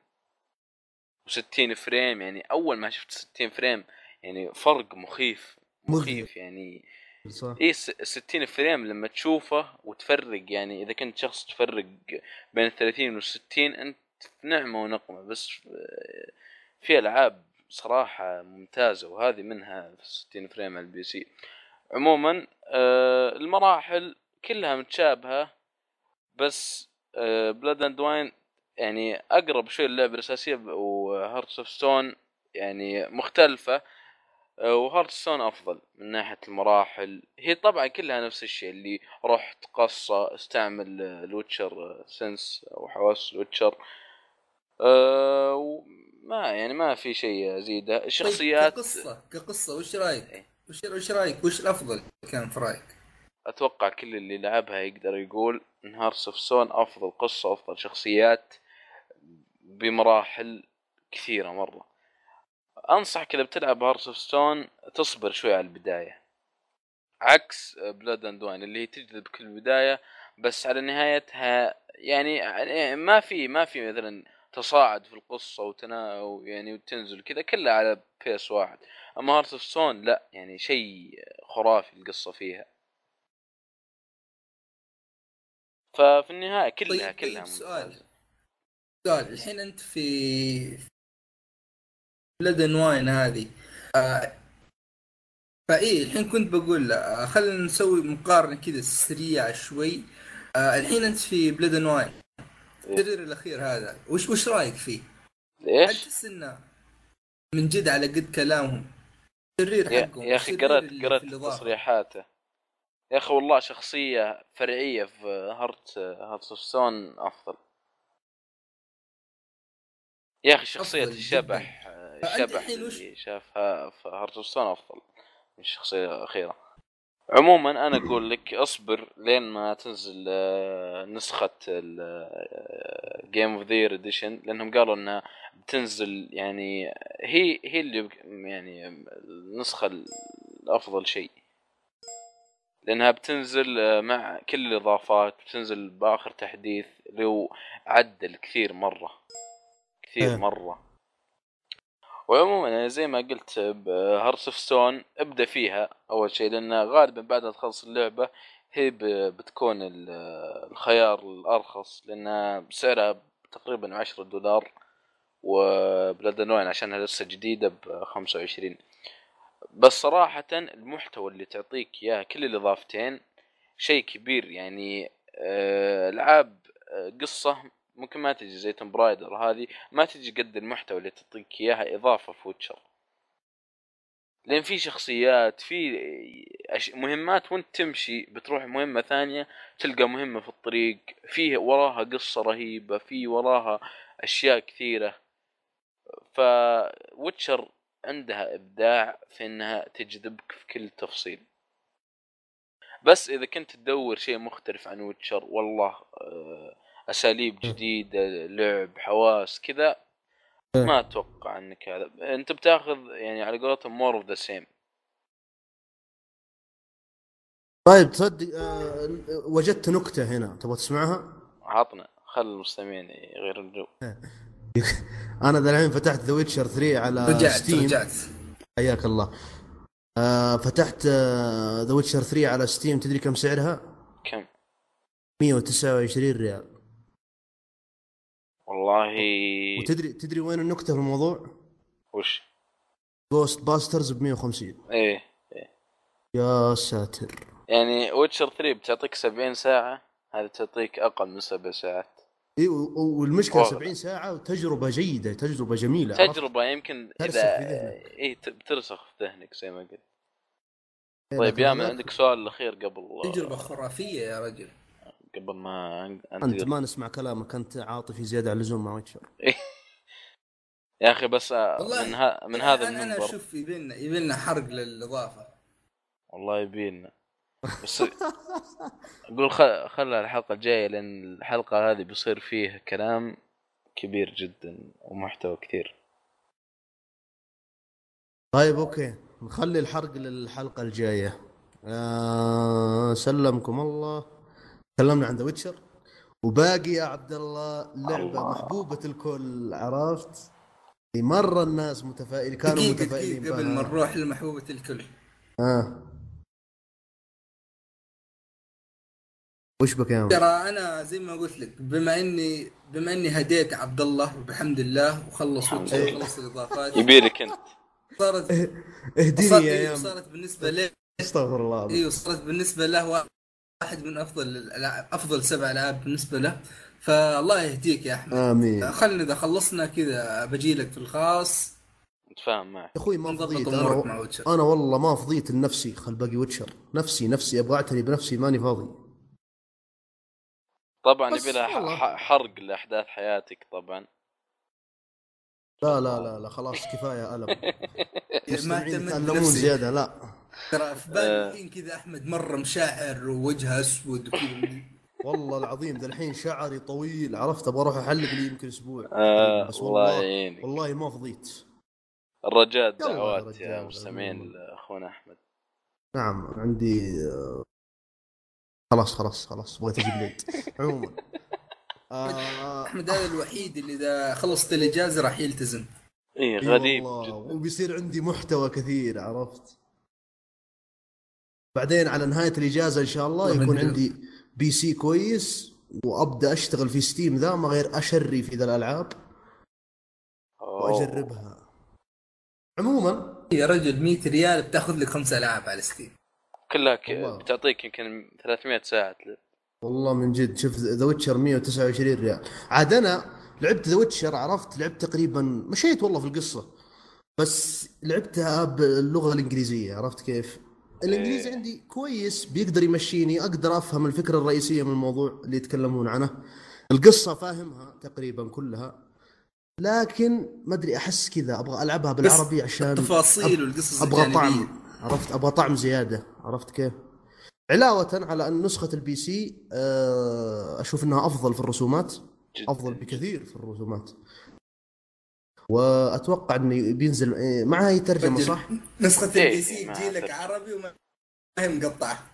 و60 frame يعني أول ما شفت 60 frame يعني فرق مخيف مخيف. يعني. صح اي 60 frame لما تشوفه وتفرق يعني إذا كنت شخص تفرق بين ال 30 وال 60 أنت في نعمة ونقمة. بس آه، في ألعاب صراحة ممتازة وهذه منها في 60 frame على ال PC. عموما آه، المراحل كلها متشابهة بس Blood and Wine يعني أقرب شوي للعبة الأساسية و Hearts of Stone يعني مختلفة و Heart Stone أفضل من ناحية المراحل. هي طبعا كلها نفس الشيء اللي رحت قصة استعمل ال Witcher sense أو حواس ال Witcher أه وما يعني ما في شيء طيب الشخصيات كقصة كقصة وش رأيك؟ إيه. وش وش رأيك؟ وش الأفضل كان في رأيك؟ أتوقع كل اللي لعبها يقدر يقول إن Hearts of Stone أفضل قصة افضل شخصيات بمراحل كثيرة مرة أنصحك إذا بتلعب Hearts of Stone تصبر شوي على البداية عكس Blood and Wine اللي هي تجذبك في البدايه بس على نهايتها يعني يعني ما في ما في مثلا تصاعد في القصة وتنا يعني وتنزل كذا كلها على pace واحد. أما Heart of Stone لا يعني شيء خرافي القصة فيها. ففي النهاية كلها طيب كلها طيب سؤال. سؤال الحين أنت في Blood and Wine هذه. آه فايه الحين كنت بقول آه خلينا نسوي مقارنة كذا سريعة شوي. آه الحين أنت في Blood and Wine الشرير الأخير هذا وش وش رأيك فيه؟ هل ليش؟ تحس إنه من جد على قد كلامهم الشرير حقهم يا أخي قرأت قرأت. تصريحاته يا أخي والله شخصية فرعية في Heart Heart of Stone أفضل يا أخي شخصية أفضل الشبح الشبح اللي شافها في Heart of Stone أفضل من الشخصية الأخيرة عموما أنا أقول لك أصبر لين ما تنزل آه، نسخة Game of the Edition لأنهم قالوا إنها بتنزل يعني هي هي اللي يعني النسخة الأفضل شيء لأنها بتنزل آه، مع كل الإضافات بتنزل بآخر تحديث هو عدل كثير مرة كثير إيه. مرة وعموما أنا زي ما قلت Hearts of Stone ابدأ فيها أول شيء لأن غالبا بعد ما تخلص اللعبة هي بتكون ال- الخيار الأرخص لأن سعرها تقريبا 10 دولار و Blood and Wine عشانها لسه جديدة ب 25 بس صراحة المحتوى اللي تعطيك إياه كل الإضافتين شيء كبير يعني آه، ألعاب آه، قصة ممكن ما تجي زي Tomb Raider هذه ما تجي قد المحتوى اللي تعطيك إياها إضافة في Witcher لأن في شخصيات في. مهمات وأنت تمشي بتروح مهمة ثانية تلقى مهمة في الطريق فيه وراها قصة رهيبة في وراها أشياء كثيرة ف Witcher عندها إبداع في إنها تجذبك في كل تفصيل بس إذا كنت تدور شيء مختلف عن Witcher والله آه، أساليب جديدة لعب حواس كذا. ما أتوقع إنك هذا. أنت بتاخذ يعني على قولتهم more of the same طيب تصدق آه وجدت نكتة هنا تبغى تسمعها؟ عطنا خل المستمعين يغيروا الجو. أنا ذا الحين فتحت The Witcher 3 على رجعت Steam رجعت. حياك الله. آه فتحت The Witcher 3 على Steam تدري كم سعرها؟ كم؟ 129 ريال. والله. وتدري تدري وين النكتة في الموضوع؟ وش؟ Ghostbusters ب 150 إيه. يا ساتر. يعني Witcher 3 بتعطيك 70 ساعة هذه تعطيك أقل من سبع ساعات. اي والمشكلة والله. 70 ساعة وتجربه جيدة تجربة جميلة عرفت؟ تجربة يمكن ترسخ إذا في ذهنك. اي بترسخ في ذهنك زي ما قلت. إيه، طيب يا من عندك سؤال الأخير قبل تجربة خرافية يا رجل. قبل ما أنت انتقل ما نسمع كلامك أنت عاطفي زيادة عن اللزوم مع Witcher يا أخي بس آه، من, ها من هذا أنا أنا المنبر أشوف يبيلنا يبيلنا حرق للإضافة. والله يبينا. بس أقول خ- خلها الحلقة الجاية لأن الحلقة هذه بيصير فيها كلام كبير جدا ومحتوى كثير. طيب أوكي. نخلي الحرق للحلقة الجاية. آه سلمكم الله. تكلمنا عن The Witcher وباقي يا عبد الله لعبة الله. محبوبة الكل عرفت مرة الناس متفائلين كانوا دقيقة متفائلين دقيقه قبل. ما نروح لمحبوبة الكل آه وش بك يا عم؟ ترى أنا زي ما قلت لك بما اني بما إني هديت عبد الله وبحمد الله وخلص. وخلص الإضافات يبيلك أنت صارت اهديني يا صارت بالنسبة لي استغفر الله إيوه صارت بالنسبة له واحد من أفضل الالعاب أفضل سبع ألعاب بالنسبة له. فالله يهديك يا أحمد. آمين. خلنا إذا خلصنا كذا بجي لك في الخاص. متفاهم معك. أخوي ما فضيت أمورك مع أنا والله ما فضيت لنفسي خل باقي ويتشر. نفسي نفسي أبغى أعتني بنفسي ماني فاضي. طبعا يبي لها حرق لأحداث حياتك طبعا. لا لا لا لا خلاص كفاية ألم. ما بنفسي. زيادة لا. ترى في بالي آه. الحين كذا أحمد مرة مشاعر ووجهه أسود وكذا. والله العظيم ذا الحين شعري طويل عرفت؟ أبغى أروح أحلق لي يمكن أسبوع. آه بس الله والله يعينك والله ما فضيت. الرجاء دعوات يا. مستمعين لأخونا أحمد. نعم عندي آه، خلاص خلاص خلاص بغيت أجيب ليد. عموما آه، أحمد هذا الوحيد اللي إذا خلصت الإجازة راح يلتزم. إيه غريب جدا. وبيصير عندي محتوى كثير عرفت؟ بعدين على نهاية الإجازة إن شاء الله يكون عندي PC كويس وأبدأ أشتغل في Steam ذا ما غير أشري في ذا الألعاب. وأجربها عموما يا رجل 100 ريال بتاخذ لك خمس ألعاب على Steam كلها. بتعطيك يمكن 300 ساعة تلعب. والله من جد شوف The Witcher 129 ريال عاد أنا لعبت ذا ويتشر عرفت لعبت تقريبا مشيت والله في القصة بس لعبتها باللغة الإنجليزية عرفت كيف؟ الإنجليزي إيه. عندي كويس بيقدر يمشيني أقدر أفهم الفكرة الرئيسية من الموضوع اللي يتكلمون عنه. القصة فاهمها تقريبا كلها لكن ما أدري أحس كذا أبغى ألعبها بالعربي عشان التفاصيل والقصص أبغى طعم. عرفت؟ أبغى طعم زيادة. عرفت كيف؟ علاوة على أن نسخة ال PC آه، أشوف إنها أفضل في الرسومات. أفضل بكثير في الرسومات. وأتوقع إنه بينزل إيه، معها هي ترجمة بدل. صح؟ نسخة إيه، ال PC تجي لك. عربي وما ما هي مقطعة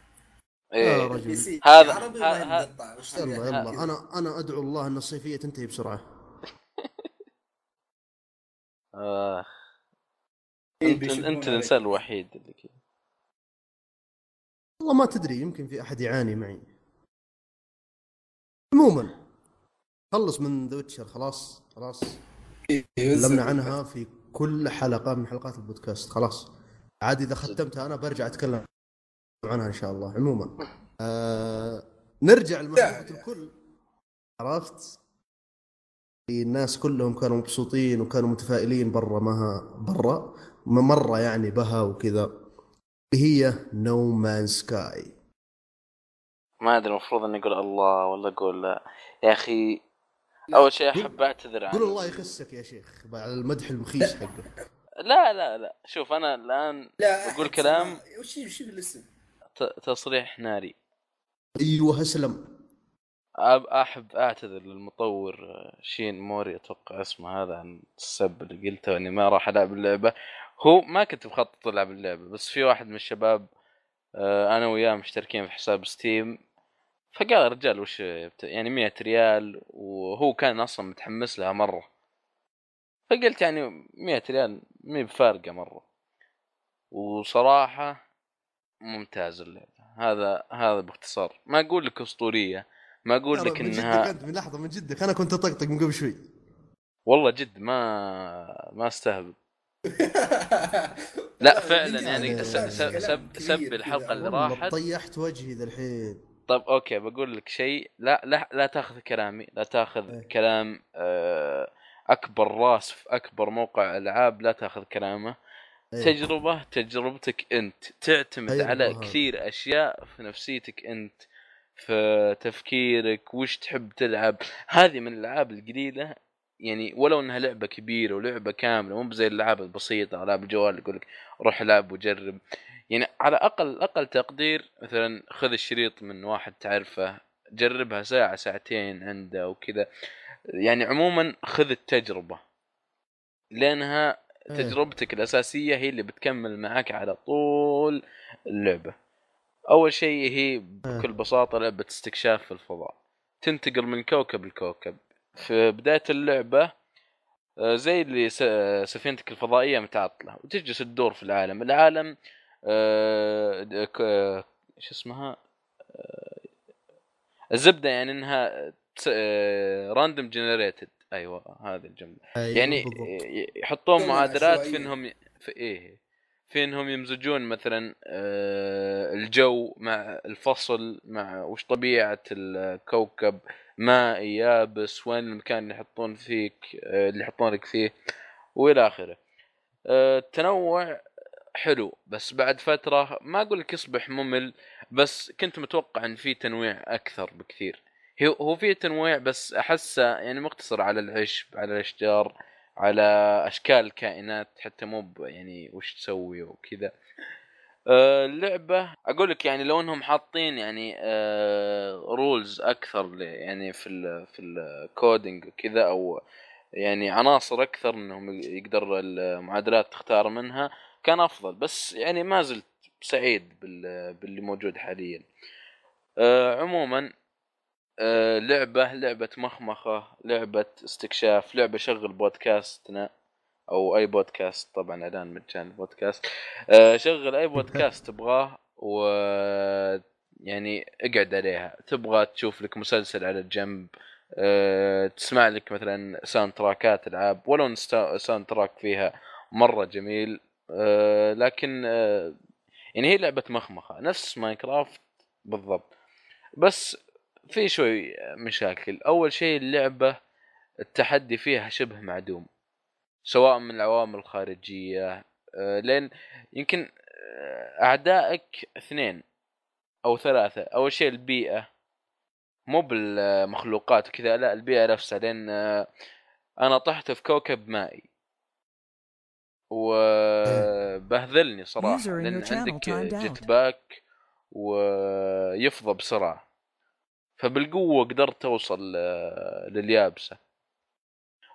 إيه رجل. سي هذا- يلا؟ يلا أنا أنا أدعو الله إن الصيفية تنتهي بسرعة آه. إيه، انت أنت. الإنسان الوحيد اللي كذا والله ما تدري يمكن في أحد يعاني معي عموما خلص من The Witcher خلاص خلاص تكلمنا عنها في كل حلقة من حلقات البودكاست. خلاص. عاد إذا ختمتها أنا برجع أتكلم عنها إن شاء الله عموما. آه نرجع لمحبوبة الكل. عرفت؟ الناس كلهم كانوا مبسوطين وكانوا متفائلين برا ما برا. ما مرة يعني بها وكذا. هي No Man's Sky ما أدري المفروض إني أقول الله ولا أقول لا. يا أخي أول شيء أحب أعتذر عن قول الله يخسك يا شيخ على المدح المخيس حقه. لا لا لا. شوف أنا الآن لا أحد كلام. وش وش الاسم؟ ت- تصريح ناري. أيوه اسلم أب أحب أعتذر للمطور Sean Murray أتوقع اسمه هذا عن السب اللي قلته إني ما راح ألعب اللعبة. هو ما كنت مخطط ألعب اللعبة بس في واحد من الشباب آه، أنا وياه مشتركين في حساب Steam. فقال يا رجال وش يعني 100 ريال وهو كان أصلا متحمس لها مرة. فقلت يعني 100 ريال مي بفارقة مرة. وصراحة ممتاز اللعبة. هذا هذا باختصار. ما أقول لك أسطورية ما أقول لك إنها من لحظة من جدك. أنا كنت أطقطق من قبل شوي. والله جد ما ما أستهبل. لا فعلا يعني سب سب. الحلقة اللي راحت. طيحت وجهي ذا الحين. طب okay بقول لك شيء لا لا لا تاخذ كلامي لا تاخذ إيه. كلام آه، أكبر راس في أكبر موقع ألعاب لا تاخذ كلامه إيه. تجربة تجربتك أنت تعتمد أيوة، على. كثير أشياء في نفسيتك أنت في تفكيرك وش تحب تلعب هذه من الألعاب القليلة يعني ولو إنها لعبة كبيرة ولعبة كاملة مو زي الالعاب البسيطة ألعاب الجوال يقول لك روح ألعب وجرب يعني على أقل أقل تقدير مثلا خذ الشريط من واحد تعرفه جربها ساعة ساعتين عنده وكذا. يعني عموما خذ التجربة لأنها إيه. تجربتك الأساسية هي اللي بتكمل معك على طول اللعبة. أول شيء هي بكل بساطة لعبة استكشاف في الفضاء. تنتقل من كوكب لكوكب. في بداية اللعبة آه، زي اللي سفينتك الفضائية متعطلة وتجلس تدور في العالم. العالم شو اسمها آه، الزبدة يعني إنها random generated أيوه هذه الجملة أيوة يعني. يحطون معادلات في. انهم في إيه في انهم يمزجون مثلا آه، الجو مع الفصل مع وش طبيعة الكوكب مائي يابس وين المكان اللي يحطون فيك آه، اللي يحطون لك فيه وإلى آخره آه، التنوع حلو بس بعد فترة ما أقول لك يصبح ممل بس كنت متوقع إن في تنويع أكثر بكثير. هو في تنويع بس أحسه يعني مقتصر على العشب على الأشجار على أشكال الكائنات حتى مو يعني وش تسوي وكذا. آه، اللعبة أقول لك يعني لو إنهم حاطين يعني rules أكثر ل- يعني في ال في ال coding وكذا أو يعني عناصر أكثر إنهم يقدر المعادلات تختار منها كان أفضل بس يعني ما زلت سعيد بال- باللي موجود حاليا. آه، عموما آه، لعبة لعبة مخمخة لعبة استكشاف لعبة شغل بودكاستنا أو أي بودكاست طبعا إعلان مجاني بودكاست آه، شغل أي بودكاست تبغاه و يعني اقعد عليها. تبغى تشوف لك مسلسل على الجنب آه، تسمع لك مثلا soundtrack ات ألعاب ولو soundtrack فيها مرة جميل آه، لكن آه، يعني هي لعبة مخمخة نفس ماينكرافت بالضبط. بس في شوي مشاكل. أول شيء اللعبة التحدي فيها شبه معدوم سواء من العوامل الخارجية آه، لين يمكن آه، أعدائك اثنين أو ثلاثة. أول شيء البيئة مو بالمخلوقات وكذا لا البيئة نفسها. لأن أنا طحت في كوكب مائي. وبهذلني صراحة. لأن عندك. جيت باك ويفضى بسرعة. فبالقوة قدرت توصل آه، لليابسة.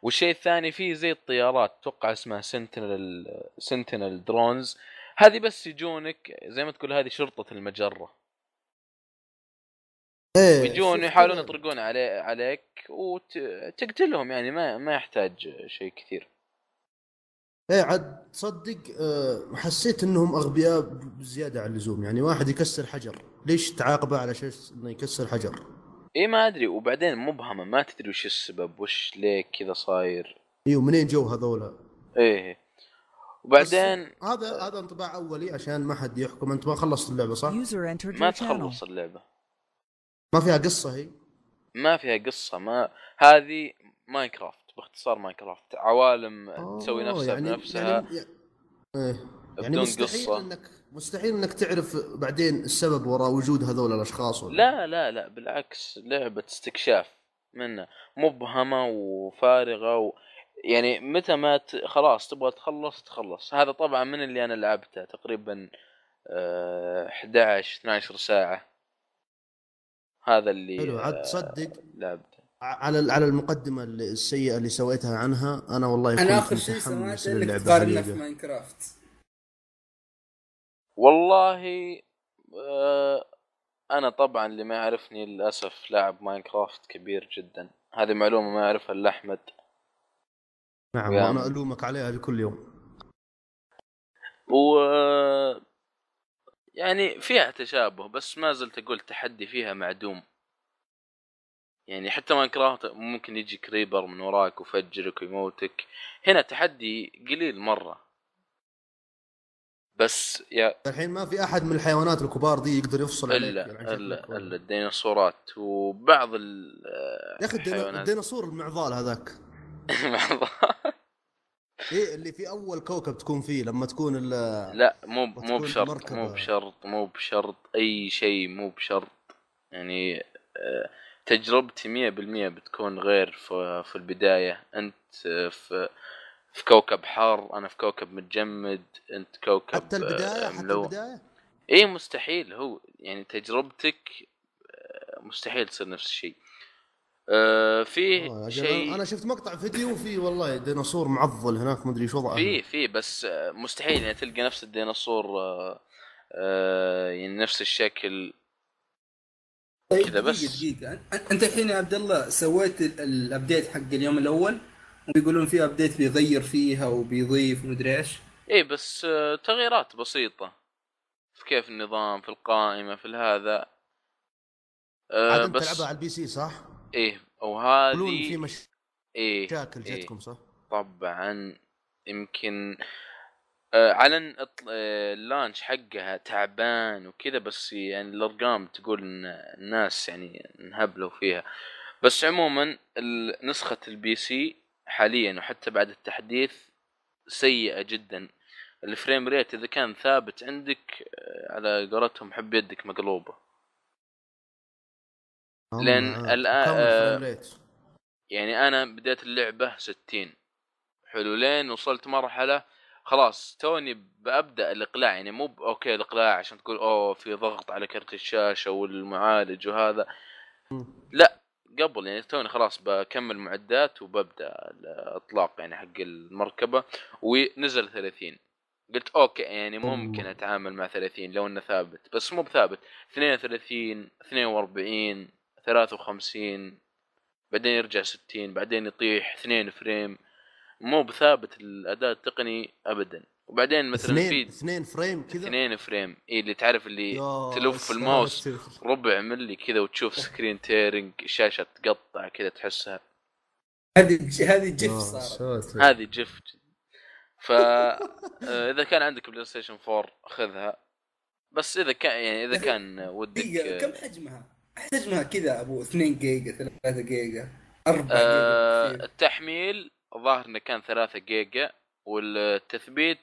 والشيء الثاني فيه زي الطيارات أتوقع اسمها سنتينل سنتينل درونز هذه بس يجونك زي ما تقول هذه شرطة المجرة. إيه، يجون يحاولون. يطرقون علي عليك وتقتلهم يعني ما ما يحتاج شيء كثير. إيه عاد تصدق آه، حسيت إنهم أغبياء بزيادة عن اللزوم. يعني واحد يكسر حجر. ليش تعاقبه على شيء إنه يكسر حجر؟ اي ما أدري. وبعدين مبهمه ما تدري وش السبب وش ليه كذا صاير. إيوه منين جو هذولا؟ إيه. وبعدين هذا هذا انطباع أولي عشان ما حد يحكم. أنت ما خلصت اللعبة صح؟ ما. تخلص اللعبة. ما فيها قصة هي؟ ما فيها قصة. ما هذه ماينكرافت باختصار ماينكرافت عوالم تسوي آه، نفسها يعني بنفسها. يعني إيه. يعني بدون مستحيل قصة. انك مستحيل إنك تعرف بعدين السبب وراء وجود هذول الأشخاص ولا؟ لا لا لا بالعكس لعبة استكشاف منها مبهمة وفارغة و... يعني متى ما ت... خلاص تبغى تخلص تخلص. هذا طبعا من اللي أنا لعبته تقريبا آه 11 12 ساعة. هذا اللي حلو عاد آه، تصدق. لعبته. على على المقدمة السيئة اللي سويتها عنها أنا والله أنا آخر شيء سمعته إنك تقارنها في. ماينكرافت. والله آه أنا طبعا اللي ما يعرفني للأسف لاعب ماينكرافت كبير جدا. هذه معلومة ما يعرفها إلا أحمد. نعم وأنا. ألومك عليها لكل يوم. و يعني فيها تشابه بس ما زلت أقول تحدي فيها معدوم. يعني حتى ماينكرافت ممكن يجي creeper من وراك ويفجرك ويموتك. هنا تحدي قليل مرة. بس يا الحين ما في أحد من الحيوانات الكبار دي يقدر يفصل عليك. إلا يعني عن إلا إلا الديناصورات وبعض ال يا أخي الديناصور المعضال هذاك. إيه اللي في أول كوكب تكون فيه لما تكون ال لا مو مو بشرط. مو بشرط مو بشرط أي شيء مو بشرط. يعني آه، تجربتي مية بالمية بتكون غير في, في البداية. أنت آه، في في كوكب حار أنا في كوكب متجمد أنت كوكب حتى البداية؟ آه، حتى ملون. البداية؟ إيه مستحيل. هو يعني تجربتك آه، مستحيل تصير نفس الشيء. فيه شيء أنا شفت مقطع فيديو في والله ديناصور معضل هناك مدري إيش وضعه في في بس مستحيل يعني تلقى نفس الديناصور يعني نفس الشكل. طيب كذا بس. دقيقة أنت الحين يا عبد الله سويت ال- ال update حق اليوم الأول وبيقولون في update بيغير فيها وبيضيف ومدري إيش إيه بس آه، تغييرات بسيطة في كيف النظام في القائمة في هذا عاد آه أنت بس تلعبها على ال PC صح؟ إيه أو يقولون في إيه مشاكل إيه. جتكم صح؟ طبعا يمكن علن إطل- آه، ال launch حقها تعبان وكذا بس يعني الأرقام تقول إن الناس يعني انهبلوا فيها. بس عموما نسخة ال PC حاليا وحتى بعد التحديث سيئة جدا. ال frame rate إذا كان ثابت عندك آه، على قولتهم حب يدك مقلوبة. آه، الفريم ريت؟ يعني أنا بديت اللعبة 60 حلو لين وصلت مرحلة خلاص توني بأبدأ الإقلاع يعني مو أوكي الإقلاع عشان تقول أوه في ضغط على كرت الشاشة والمعالج وهذا. لا قبل يعني توني خلاص بكمل معدات وببدأ الإطلاق يعني حق المركبة ونزل 30 قلت أوكي يعني ممكن. أتعامل مع 30 لو إنه ثابت بس مو بثابت 32 42 53 بعدين يرجع 60 بعدين يطيح 2 frame مو بثابت الأداء التقني ابدا. وبعدين مثلا اثنين في اثنين frame كذا؟ 2 frame. اي اللي تعرف اللي تلف الماوس. ربع ملي كذا وتشوف screen tearing الشاشه تقطع كذا تحسها. هذه هذه جف يا صار ساتر. هذه جف. ف آه، إذا كان عندك بلاي ستيشن 4 خذها. بس إذا كان يعني إذا كان ودك دقيقة كم حجمها؟ حجمها كذا أبو 2 جيجا 3 جيجا 4 آه جيجا التحميل ظاهر إنه كان 3 جيجا والتثبيت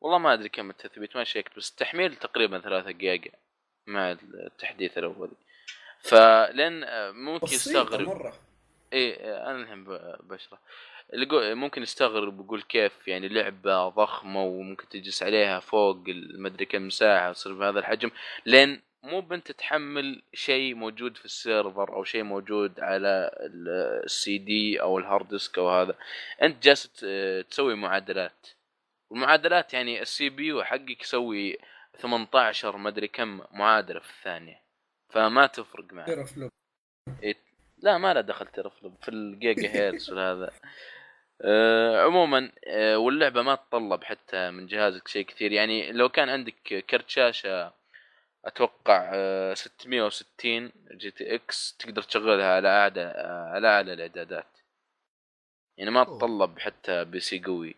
والله ما أدري كم التثبيت ما شيكت بس التحميل تقريبا 3 جيجا مع التحديث الاولي فلين آه، ممكن يستغرب مرة. إيه آه، أنا الحين بشرح. ممكن يستغرب ويقول كيف يعني لعبة ضخمة وممكن تجلس عليها فوق المدري كم ساعة وتصير بهذا الحجم. لين مو بنت تحمل شيء موجود في ال server أو شيء موجود على ال- السي دي أو ال hard disk أو هذا. أنت جالس تسوي معادلات. والمعادلات يعني ال CPU حقك يسوي 18 مدري كم معادلة في الثانية. فما تفرق معك. ترى flop لا ما له دخل teraflop في الجيجا هيرتز وهذا آه عموما آه واللعبة ما تطلب حتى من جهازك شيء كثير. يعني لو كان عندك كرت شاشة أتوقع آه 660 GTX تقدر تشغلها على أعلى آه على أعلى الإعدادات. يعني ما. تطلب حتى PC قوي.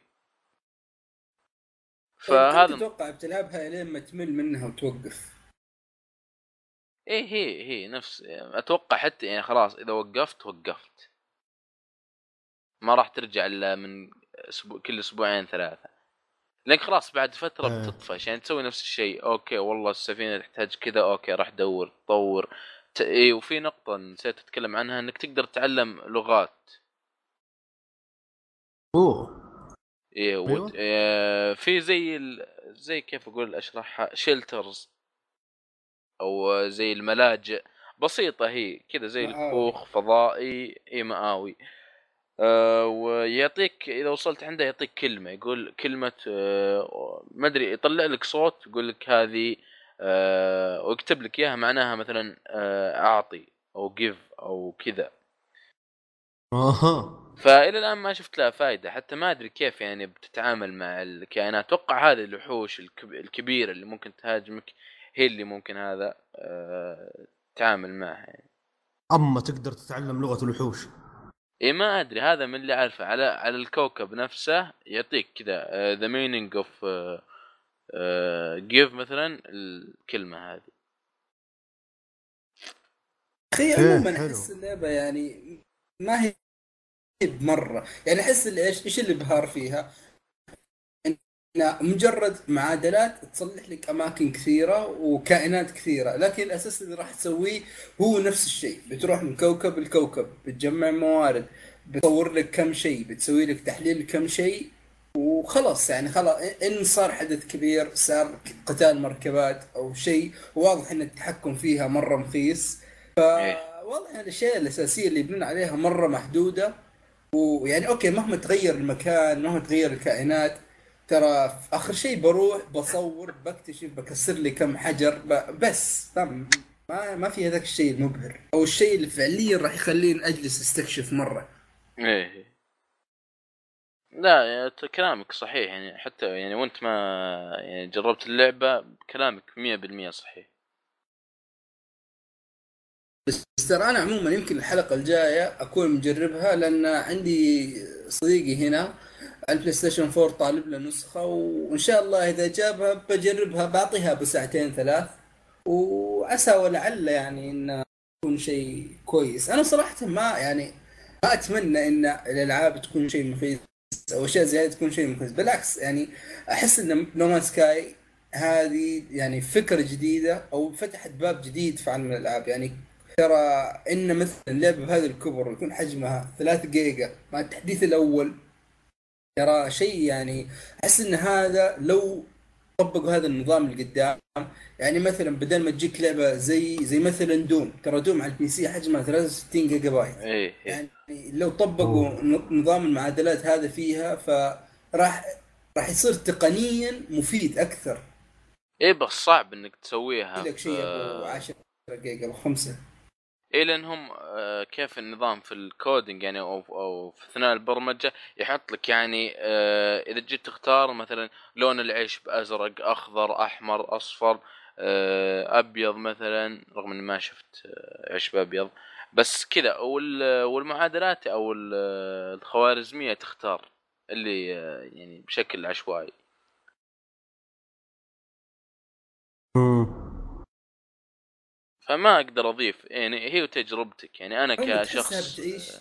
فهذا فهذا تتوقع بتلعبها لين ما تمل منها وتوقف؟ إيه هي هي نفس أتوقع حتى يعني خلاص إذا وقفت وقفت. ما راح ترجع إلا من أسبوع كل أسبوعين ثلاثة. لأنك خلاص بعد فترة إيه. بتطفش يعني تسوي نفس الشيء أوكي والله السفينة تحتاج كذا أوكي راح دور تطور ت... اي وفي نقطة نسيت أتكلم عنها إنك تقدر تتعلم لغات أوه إيه أيوة. ود... إيه في زي ال... زي كيف أقول أشرحها shelters أو زي الملاجئ بسيطة هي كذا زي. الكوخ فضائي اي مآوي ويعطيك إذا وصلت عنده يعطيك كلمة يقول كلمة أه ما أدري يطلع لك صوت يقول لك هذه أه ويكتب لك إياها معناها مثلا أعطي أو give أو كذا. أها. فإلى الآن ما شفت لها فائده حتى ما أدري كيف يعني بتتعامل مع الكائنات. أتوقع هذه الوحوش الكب- الكبيرة اللي ممكن تهاجمك هي اللي ممكن هذا تتعامل معها يعني. أما تقدر تتعلم لغة الوحوش. اي ما أدري هذا من اللي أعرفه على على الكوكب نفسه يعطيك كذا the meaning of give مثلا الكلمة هذه أخي إيه، عموما. أحس اللعبه يعني ما هي بمرة يعني أحس اللي إيش إيش اللي بهار فيها؟ مجرد معادلات تصلح لك أماكن كثيرة وكائنات كثيرة لكن الأساس اللي راح تسويه هو نفس الشيء. بتروح من كوكب لكوكب بتجمع موارد بتصور لك كم شيء بتسوي لك تحليل كم شيء وخلاص. يعني خلاص إن صار حدث كبير صار قتال مركبات أو شيء واضح إن التحكم فيها مرة مخيس فواضح إن الأشياء الأساسية اللي يبنون عليها مرة محدودة. ويعني أوكي مهما تغير المكان مهما تغير الكائنات ترى في آخر شيء بروح بصور بكتشف بكسر لي كم حجر بس فاهم؟ ما ما في هذاك الشيء المبهر. أو الشيء اللي فعليا راح يخليني أجلس أستكشف مرة. إيه. لا يعني كلامك صحيح يعني حتى يعني وأنت ما يعني جربت اللعبة كلامك 100% صحيح. بس ترى أنا عموما يمكن الحلقة الجاية أكون مجربها لأن عندي صديقي هنا البلاي ستيشن 4 طالب له نسخة وإن شاء الله إذا جابها بجربها بعطيها بساعتين ثلاث. وعسى ولعل يعني إنه يكون شيء كويس. أنا صراحة ما يعني ما أتمنى إن الألعاب تكون شيء مخيس أو أشياء زيادة تكون شيء مخيس. بالعكس يعني أحس إن No Man's Sky هذه يعني فكرة جديدة أو فتحت باب جديد في عالم الألعاب. يعني ترى إن مثلا لعبه بهذا الكبر يكون حجمها 3 جيجا مع التحديث الأول ترى شيء يعني أحس إن هذا لو طبقوا هذا النظام اللي قدام يعني مثلا بدل ما تجيك لعبة زي زي مثلا دوم ترى دوم على البي سي حجمها 63 جيجا بايت. إيه إيه. يعني لو طبقوا ن- نظام المعادلات هذا فيها فراح راح يصير تقنيا مفيد أكثر. إيه بس صعب إنك تسويها. لك شيء أبو في 10 جيجا أبو 5 إيه لانهم آه، كيف النظام في ال coding يعني أو أو في أثناء البرمجة يحط لك يعني آه، إذا جيت تختار مثلا لون العيش بأزرق أخضر أحمر أصفر آه، أبيض مثلا رغم إني ما شفت عيش بأبيض بس كذا وال- والمعادلات أو ال- الخوارزمية تختار اللي يعني بشكل عشوائي. فما أقدر أضيف يعني هي تجربتك يعني أنا كشخص تحسها بتعيش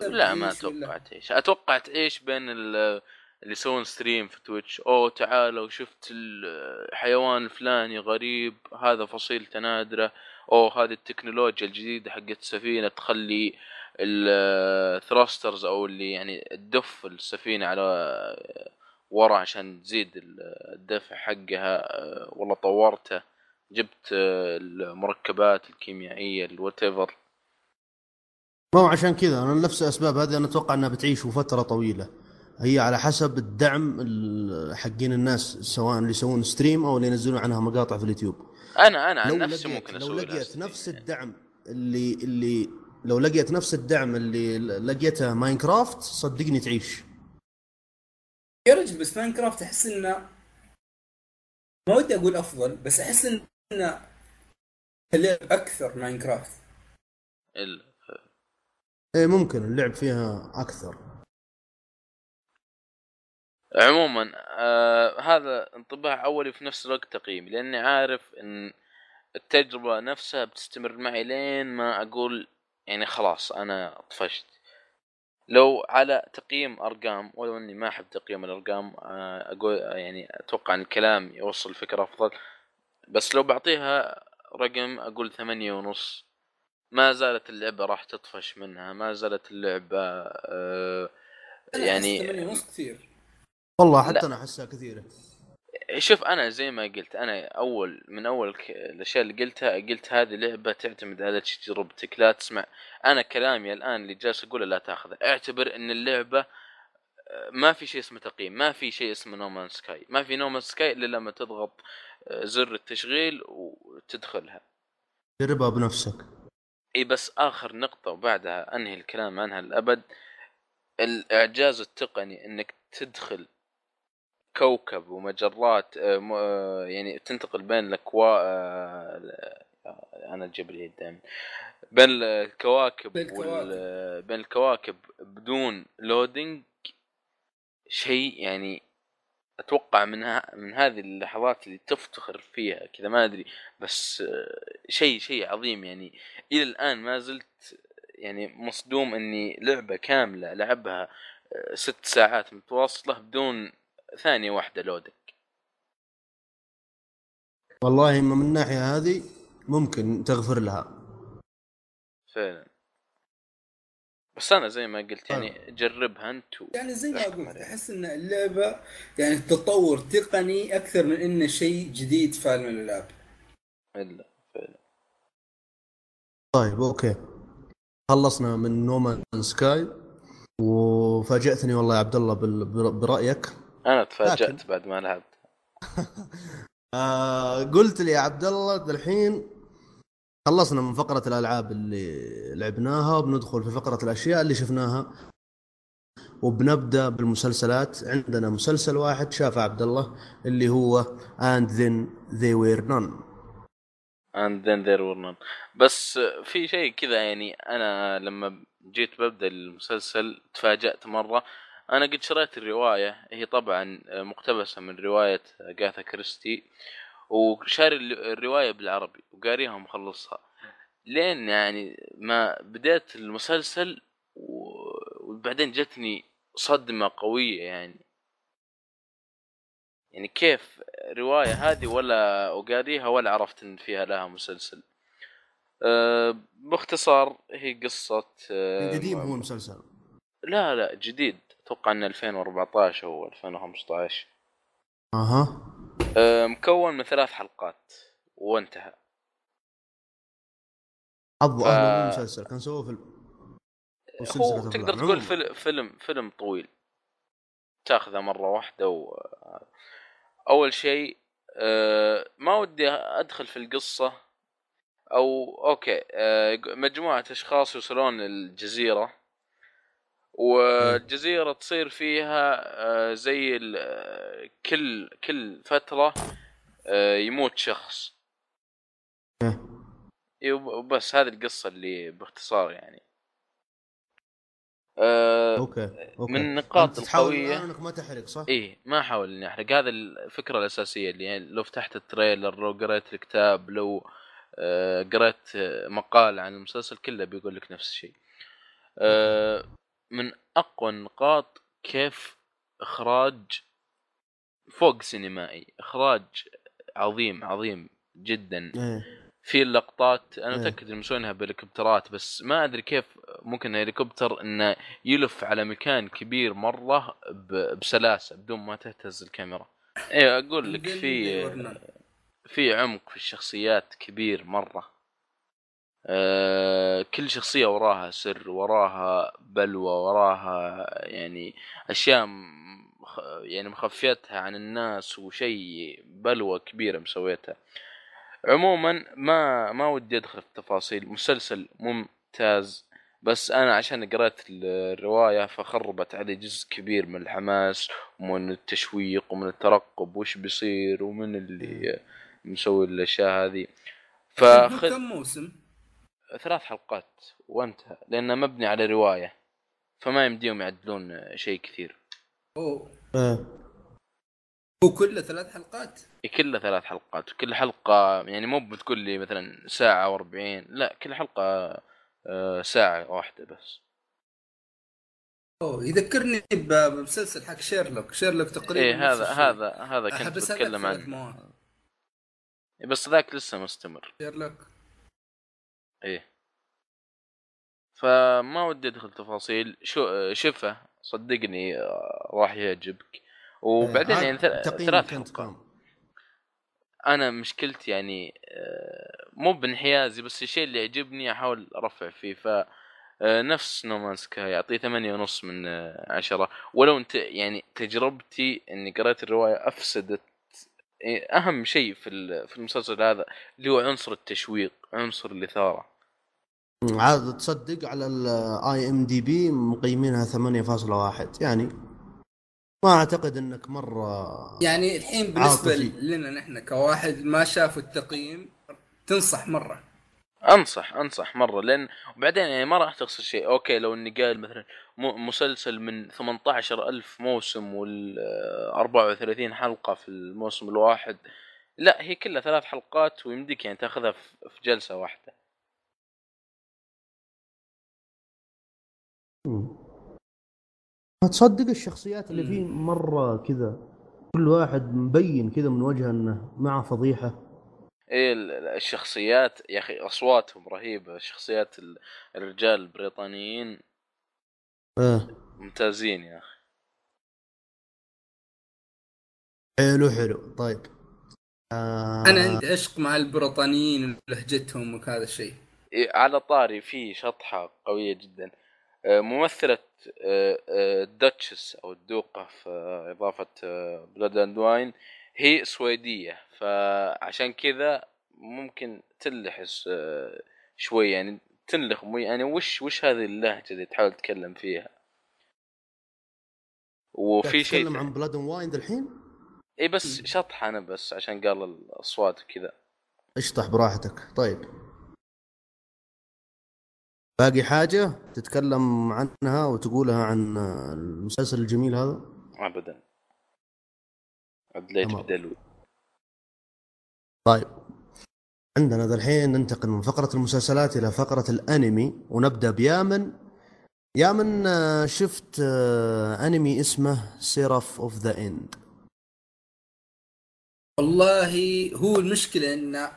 لا ما أتوقع تعيش أتوقع تعيش بين ال- اللي يسوون stream في Twitch؟ أوه تعالوا شفت الحيوان الفلاني غريب هذا فصيلته نادرة. أوه هذه التكنولوجيا الجديدة حقت السفينه تخلي ال thrusters أو اللي يعني تدف السفينة على ورا عشان تزيد الدفع حقها. والله طورته. جبت المركبات الكيميائية ال whatever ما هو عشان كذا أنا نفس الاسباب هذه أنا أتوقع أنها بتعيش فترة طويلة. هي على حسب الدعم ال- حقين الناس سواء اللي يسوون stream أو اللي ينزلون عنها مقاطع في اليوتيوب. أنا أنا عن لو نفسي لقيت ممكن لو أسوي لها لقيت نفس يعني. الدعم اللي اللي لو لقيت نفس الدعم اللي لقيته ماينكرافت صدقني تعيش. يا رجل بس ماينكرافت أحس إنه ما ودي أقول أفضل بس أحس انه اللعب أكثر ماينكرافت. ال- إيه ممكن اللعب فيها أكثر. عموما آه هذا انطباع أولي في نفس الوقت تقييمي لأني عارف إن التجربة نفسها بتستمر معي لين ما أقول يعني خلاص أنا طفشت. لو على تقييم أرقام ولو إني ما أحب تقييم الأرقام آه، أقول يعني أتوقع إن الكلام يوصل فكرة أفضل. بس لو بعطيها رقم أقول ثمانية ونص. ما زالت اللعبة راح تطفش منها ما زالت اللعبة آه يعني يعني ونص كثير. والله حتى لا. أنا أحسها كثيرة. شوف أنا زي ما قلت أنا أول من أول ك- الأشياء اللي قلتها قلت هذه لعبة تعتمد على تجربتك لا تسمع. أنا كلامي الآن اللي جالس أقوله لا تأخذه. اعتبر إن اللعبة آه، ما في شيء اسمه تقييم ما في شيء اسمه نومان سكاي ما في نومان سكاي إلا لما تضغط آه، زر التشغيل وتدخلها. جربها بنفسك. إي بس آخر نقطة وبعدها أنهي الكلام عنها للأبد. الإعجاز التقني إنك تدخل كوكب ومجرات آه، آه، يعني تنتقل بين الاكوا آه، أنا الجبريل دائما. بين الكواكب بين الكواكب. وال... بين الكواكب بدون لودينج شيء يعني أتوقع من ها من هذه اللحظات اللي تفتخر فيها كذا ما أدري بس آه، شيء شيء عظيم يعني. إلى الآن ما زلت يعني مصدوم إني لعبة كاملة لعبها آه، ست ساعات متواصلة بدون ثانية واحدة لودك. والله من الناحية هذه ممكن تغفر لها. فعلا. بس أنا زي ما قلت يعني جربها أنت و... يعني زي ما قلت أحس إن اللعبة يعني تطور تقني أكثر من إنه شيء جديد في عالم الألعاب. إلا فعلا. طيب okay. خلصنا من No Man's Sky وفاجأتني والله يا عبد الله برأيك. أنا تفاجأت لكن- بعد ما لعبت. آه قلت لي يا عبد الله الحين خلصنا من فقرة الألعاب اللي لعبناها وبندخل في فقرة الأشياء اللي شفناها. وبنبدأ بالمسلسلات. عندنا مسلسل واحد شافه عبد الله اللي هو And Then They Were None. And then there were none. بس في شيء كذا يعني أنا لما جيت ببدأ المسلسل تفاجأت مرة. أنا قد شريت الرواية هي طبعا مقتبسة من رواية جاثا كريستي وشاري ال- الرواية بالعربي وقاريها ومخلصها. لين يعني ما بديت المسلسل وبعدين جتني صدمة قوية يعني. يعني كيف رواية هذه ولا وقاريها ولا عرفت إن فيها لها مسلسل. أه باختصار هي قصة أه قديم هو المسلسل؟ لا لا جديد. أتوقع انه 2014 أو 2015 أها. مكون من ثلاث حلقات وانتهى حظوا ف- المسلسل كان سووه فيلم هو. تقدر تقول. فيلم فيلم فيلم طويل تاخذه مرة واحدة و أول شيء أه ما ودي أدخل في القصة أو أوكي أه مجموعة أشخاص يوصلون الجزيرة والجزيرة تصير فيها أه زي ال- آه، كل كل فترة أه يموت شخص. وب- وبس هذه القصة اللي باختصار يعني. أه okay okay. من النقاط الآن إنك ما تحرق صح؟ إيه ما أحاول إني أحرق. هذا الفكرة الأساسية اللي يعني لو فتحت ال trailer لو قريت الكتاب لو آه، قريت آه، مقال عن المسلسل كله بيقول لك نفس الشيء. آه، من أقوى النقاط كيف إخراج فوق سينمائي إخراج عظيم عظيم جدا. إيه. في اللقطات أنا إيه. متأكد إنهم مسوينها بهليكوبترات بس ما أدري كيف ممكن هليكوبتر إنه يلف على مكان كبير مرة ب- بسلاسة بدون ما تهتز الكاميرا. إيه أقول لك في في عمق في الشخصيات كبير مرة. كل شخصية وراها سر وراها بلوى وراها يعني خ- يعني مخفيتها عن الناس وشيء بلوى كبيرة مسويتها. عموما ما ما ودي أدخل في التفاصيل مسلسل ممتاز بس أنا عشان قرأت الرواية فخربت علي جزء كبير من الحماس ومن التشويق ومن الترقب وش بيصير ومن اللي مسوي الأشياء هذه. فخذ كم موسم؟ ثلاث حلقات وانتهى لأنه مبني على رواية فما يمديهم يعدلون شيء كثير. أوه. هو كله ثلاث حلقات؟ كله ثلاث حلقات. وكل حلقة يعني مو بتقول لي مثلا ساعة و40 لا كل حلقة آه، ساعة واحدة بس. أوه يذكرني بمسلسل حق شيرلوك شيرلوك تقريبا إيه هذا. هذا هذا كنت بتكلم عنه. بس ذاك لسه مستمر. شيرلوك. إيه. فما ودي أدخل تفاصيل. شو شفه صدقني راح يعجبك. وبعدين عاد يعني ثلاث حلقات؟ أنا مشكلتي يعني آه، مو بانحيازي بس الشيء اللي يعجبني أحاول أرفع فيه. ف آه، نفس نومان سكاي يعطيه ثمانية ونص من آه، عشرة. ولو أنت يعني تجربتي إني قرأت الرواية أفسدت إيه، أهم شيء في ال- في المسلسل هذا اللي هو عنصر التشويق عنصر الإثارة عاد تصدق على ال IMDb مقيمينها 8.1 يعني ما أعتقد إنك مرة يعني الحين بالنسبة عاطفي. لنا نحن كواحد ما شافوا التقييم تنصح مرة أنصح أنصح مرة لأن وبعدين يعني ما راح تخسر شيء. okay لو إني قال مثلا مسلسل من 18 ألف موسم وال 34 حلقة في الموسم الواحد لا هي كلها ثلاث حلقات ويمديك يعني تاخذها في جلسة واحدة. تصدق الشخصيات اللي فيه مرة كذا كل واحد مبين كذا من وجهه إنه معه فضيحة؟ إيه الشخصيات يا أخي أصواتهم رهيبة شخصيات الرجال البريطانيين. آه. ممتازين يا أخي. حلو حلو. طيب. آه... أنا عندي عشق مع البريطانيين ولهجتهم وهذا الشيء إيه على طاري في شطحة قوية جدا. آه، ممثلة ال duchess آه، آه، أو الدوقة في إضافة Blood and Wine هي سويدية. فعشان كذا ممكن تلحس شوي يعني تنلخ يعني وش وش هذه اللهجة اللي تحاول تتكلم فيها؟ وفي شيء تتكلم عن Blood Wine الحين إي بس شطح أنا بس عشان قال الأصوات وكذا. اشطح براحتك. طيب. باقي حاجة تتكلم عنها وتقولها عن المسلسل الجميل هذا؟ ابدا. ادليت بدلو. طيب. عندنا الحين ننتقل من فقرة المسلسلات إلى فقرة الأنمي ونبدأ بيامن. يامن آه، شفت آه، أنمي اسمه Seraph of the End والله هو المشكلة إن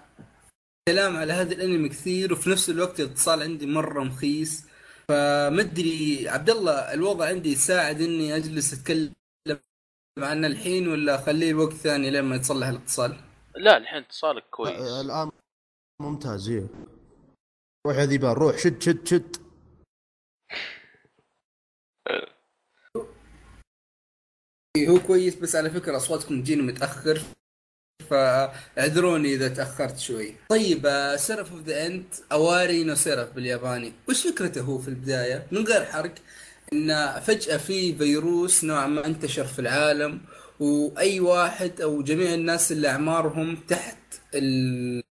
كلام على هذا الأنمي كثير وفي نفس الوقت الاتصال عندي مرة مخيس. فمدري عبد الله الوضع عندي يساعد إني أجلس أتكلم عنه الحين ولا أخليه وقت ثاني لما يتصلح الاتصال؟ لا الحين اتصالك كويس. الآن ممتاز إيه. روح يا ذيبان روح شد شد شد. هو كويس بس على فكرة أصواتكم تجيني متأخر فاعذروني إذا تأخرت شوي. طيب Seraph of the End Owari no Seraph بالياباني. وش فكرته هو في البداية؟ من غير حرق إن فجأة في فيروس نوعا ما انتشر في العالم وأي واحد أو جميع الناس اللي أعمارهم تحت ال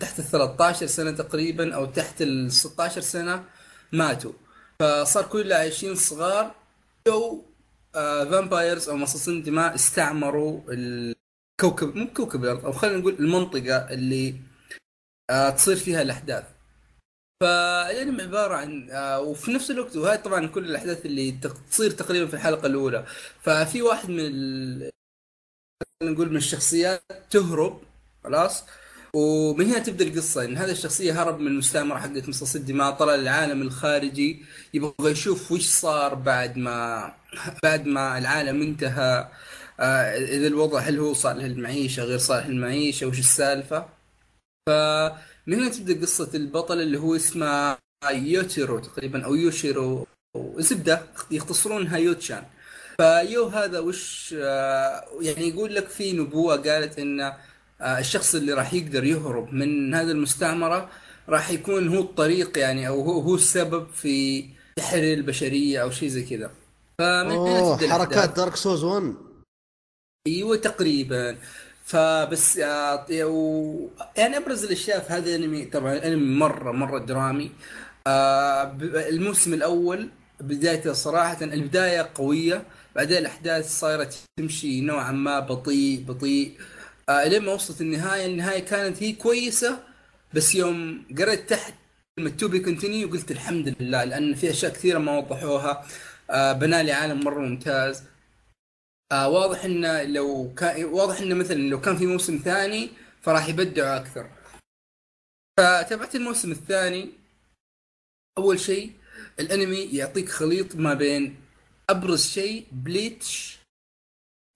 تحت ال 13 سنة تقريبا أو تحت ال 16 سنة ماتوا. فصار كلهم عايشين صغار. جو vampires أو مصاصين دماء استعمروا كوكب مو كوكب الأرض أو خلينا نقول المنطقة اللي آه تصير فيها الأحداث. فالانمي عبارة عن آه وفي نفس الوقت وهذه طبعا كل الأحداث اللي تصير تقريبا في الحلقة الأولى. ففي واحد من ال... نقول من الشخصيات تهرب خلاص ومن هنا تبدأ القصة. إن هذه الشخصية هرب من المستعمرة حقت مصاص الدماء طلع للعالم الخارجي يبغى يشوف وش صار بعد ما بعد ما العالم انتهى. آه إذا الوضع هل هو صالح للمعيشة غير صالح للمعيشة وش السالفة؟ فمن هنا تبدأ قصة البطل اللي هو اسمه يوتيرو تقريبا أو يوشيرو زبدة يختصرونها يوتشان. فيو هذا وش آه يعني يقول لك في نبوة قالت إن آه الشخص اللي راح يقدر يهرب من هذه المستعمرة راح يكون هو الطريق يعني أو هو هو السبب في تحرير البشرية أو شيء زي كذا. فمن تبدأ حركات Dark Souls 1 أيوه تقريبا. فبس آه، يعني أبرز الأشياء في هذا الأنمي طبعا الأنمي مرة مرة درامي. آه، الموسم الأول بدايته صراحة البداية قوية بعدين الأحداث صايرة تمشي نوعا ما بطيء بطيء. آه، لما وصلت النهاية النهاية كانت هي كويسة بس يوم قريت تحت كلمة to be continued قلت الحمد لله لأن في أشياء كثيرة ما وضحوها. بنى عالم مرة ممتاز. آه واضح انه لو كان واضح انه مثلا لو كان في موسم ثاني فراح يبدعوا أكثر. فتابعت الموسم الثاني أول شيء الأنمي يعطيك خليط ما بين أبرز شيء Bleach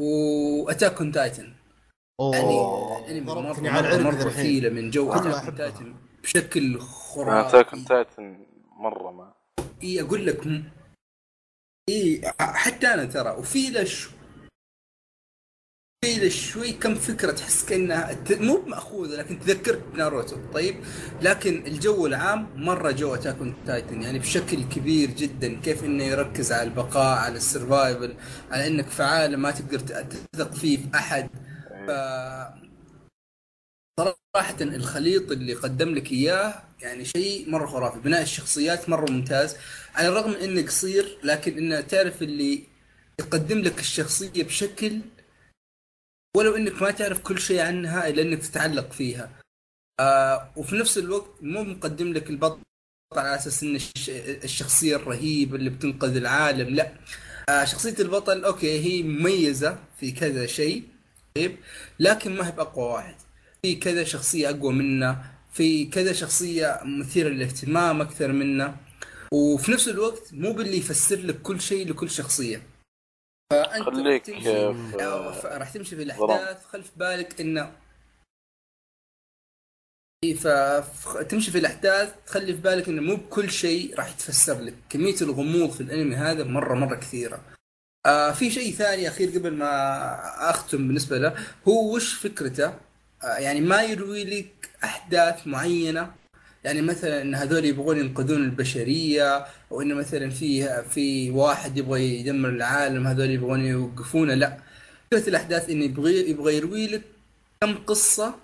و Attack on Titan يعني الأنمي مرة, على مرة مثيلة من جو Attack on Titan بشكل خرافي. Attack on Titan مرة ما. إي أقول لك إي حتى أنا ترى وفي له شوي كم فكرة تحس كأنها مو مأخوذة لكن تذكرت ناروتو. طيب لكن الجو العام مرة جو Attack Titan يعني بشكل كبير جدا كيف إنه يركز على البقاء على ال survival على إنك في عالم ما تقدر تثق فيه في أحد. ف صراحة الخليط اللي قدم لك إياه يعني شيء مرة خرافي، بناء الشخصيات مرة ممتاز، على الرغم إنه قصير لكن إنه تعرف اللي يقدم لك الشخصية بشكل ولو إنك ما تعرف كل شيء عنها إلا إنك تتعلق فيها. آه وفي نفس الوقت مو مقدم لك البطل على أساس إن الشخصية الرهيبة اللي بتنقذ العالم، لا. آه شخصية البطل أوكي هي مميزة في كذا شيء طيب لكن ما هي بأقوى واحد. في كذا شخصية أقوى منه في كذا شخصية مثيرة للاهتمام أكثر منه وفي نفس الوقت مو باللي يفسر لك كل شيء لكل شخصية فأنت خليك راح تمشي, تمشي في الأحداث خلف بالك انه فتمشي في الأحداث تخلي في بالك انه مو بكل شيء راح يتفسر لك. كمية الغموض في الأنمي هذا مره مرة كثيرة. آه في شيء ثاني أخير قبل ما أختم بالنسبة له هو وش فكرته؟ آه، يعني ما يروي لك أحداث معينة يعني مثلا إن هذول يبغون ينقذون البشرية أو انه مثلا في في واحد يبغى يدمر العالم هذول يبغون يوقفونه لا. فكره الأحداث انه يبغى يبغى يروي لك كم قصة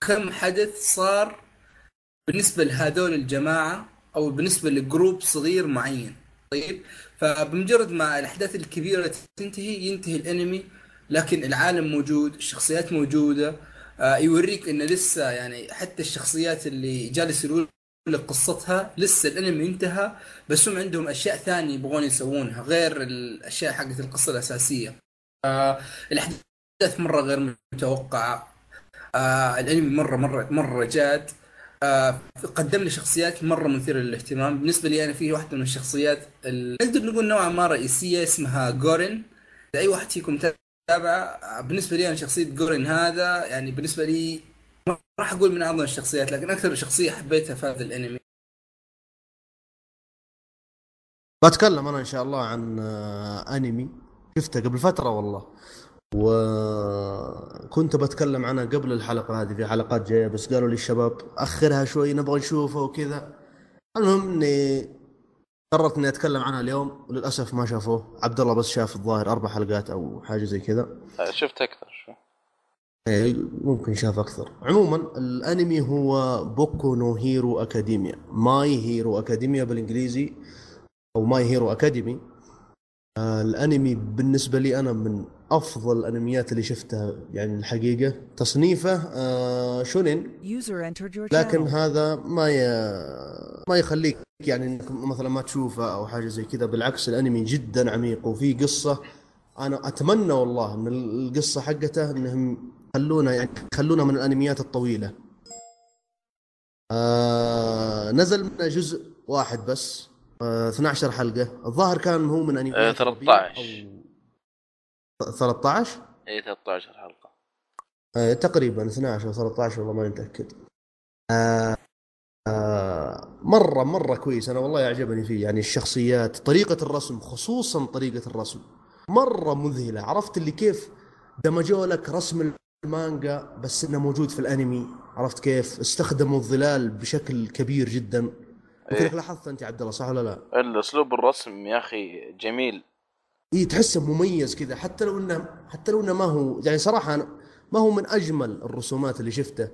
كم حدث صار بالنسبة لهذول الجماعة أو بالنسبة لجروب صغير معين. طيب؟ فبمجرد ما الأحداث الكبيرة تنتهي ينتهي الأنمي لكن العالم موجود الشخصيات موجودة يوريك انه لسه يعني حتى الشخصيات اللي جالس يقول لك قصتها لسه الأنمي انتهى بس هم عندهم أشياء ثانية يبغون يسوونها غير الأشياء حقت القصة الأساسية. آه الأحداث مرة غير متوقعة. آه الأنمي مره مره مرة جاد. آه قدم لي شخصيات مرة مثيرة للاهتمام بالنسبة لي أنا في واحدة من الشخصيات نقدر نقول نوعا ما رئيسية اسمها جورين أي واحد فيكم تابعه بالنسبة لي أنا شخصية جورين هذا يعني بالنسبة لي ما راح أقول من أعظم الشخصيات لكن أكثر شخصية حبيتها في هذا الأنمي. بتكلم أنا إن شاء الله عن آه، أنمي. شفته قبل فترة والله. وكنت بتكلم عنها قبل الحلقة هذه في حلقات جاية بس قالوا لي الشباب أخرها شوي نبغى نشوفه وكذا. المهم إني قررت إني أتكلم عنها اليوم وللأسف ما شافوه. عبد الله بس شاف الظاهر أربع حلقات أو حاجة زي كذا. آه، شفت أكثر شو إيه ممكن شاف أكثر. عموما الأنمي هو Boku no Hero Academia My Hero Academia بالإنجليزي أو My Hero Academy الأنمي بالنسبة لي أنا من أفضل الأنميات اللي شفتها يعني الحقيقة. تصنيفه آه shonen. لكن هذا ما ي... ما يخليك يعني إنك مثلا ما تشوفه أو حاجة زي كذا. بالعكس الأنمي جدا عميق وفي قصة أنا أتمنى والله من القصة حقته إنهم خلونا يعني خلونا من الأنميات الطويلة. آه نزل منه جزء واحد بس آه 12 حلقة. الظاهر كان هو من أنميات 13 أو 13 اي 13 حلقة. آه تقريبا 12 أو 13 والله ماني متأكد. آه آه مرة مرة كويس. أنا والله يعجبني فيه. يعني الشخصيات طريقة الرسم خصوصا طريقة الرسم. مرة مذهلة. عرفت اللي كيف؟ دمجوا لك رسم المانجا بس إنه موجود في الأنمي. عرفت كيف؟ استخدموا الظلال بشكل كبير جدا. إيه؟ لاحظت أنت عبد الله صح ولا لا؟ الاسلوب الرسم يا أخي جميل. اي تحسه مميز كذا. حتى لو انه حتى لو إنه ما هو يعني صراحة ما هو من أجمل الرسومات اللي شفته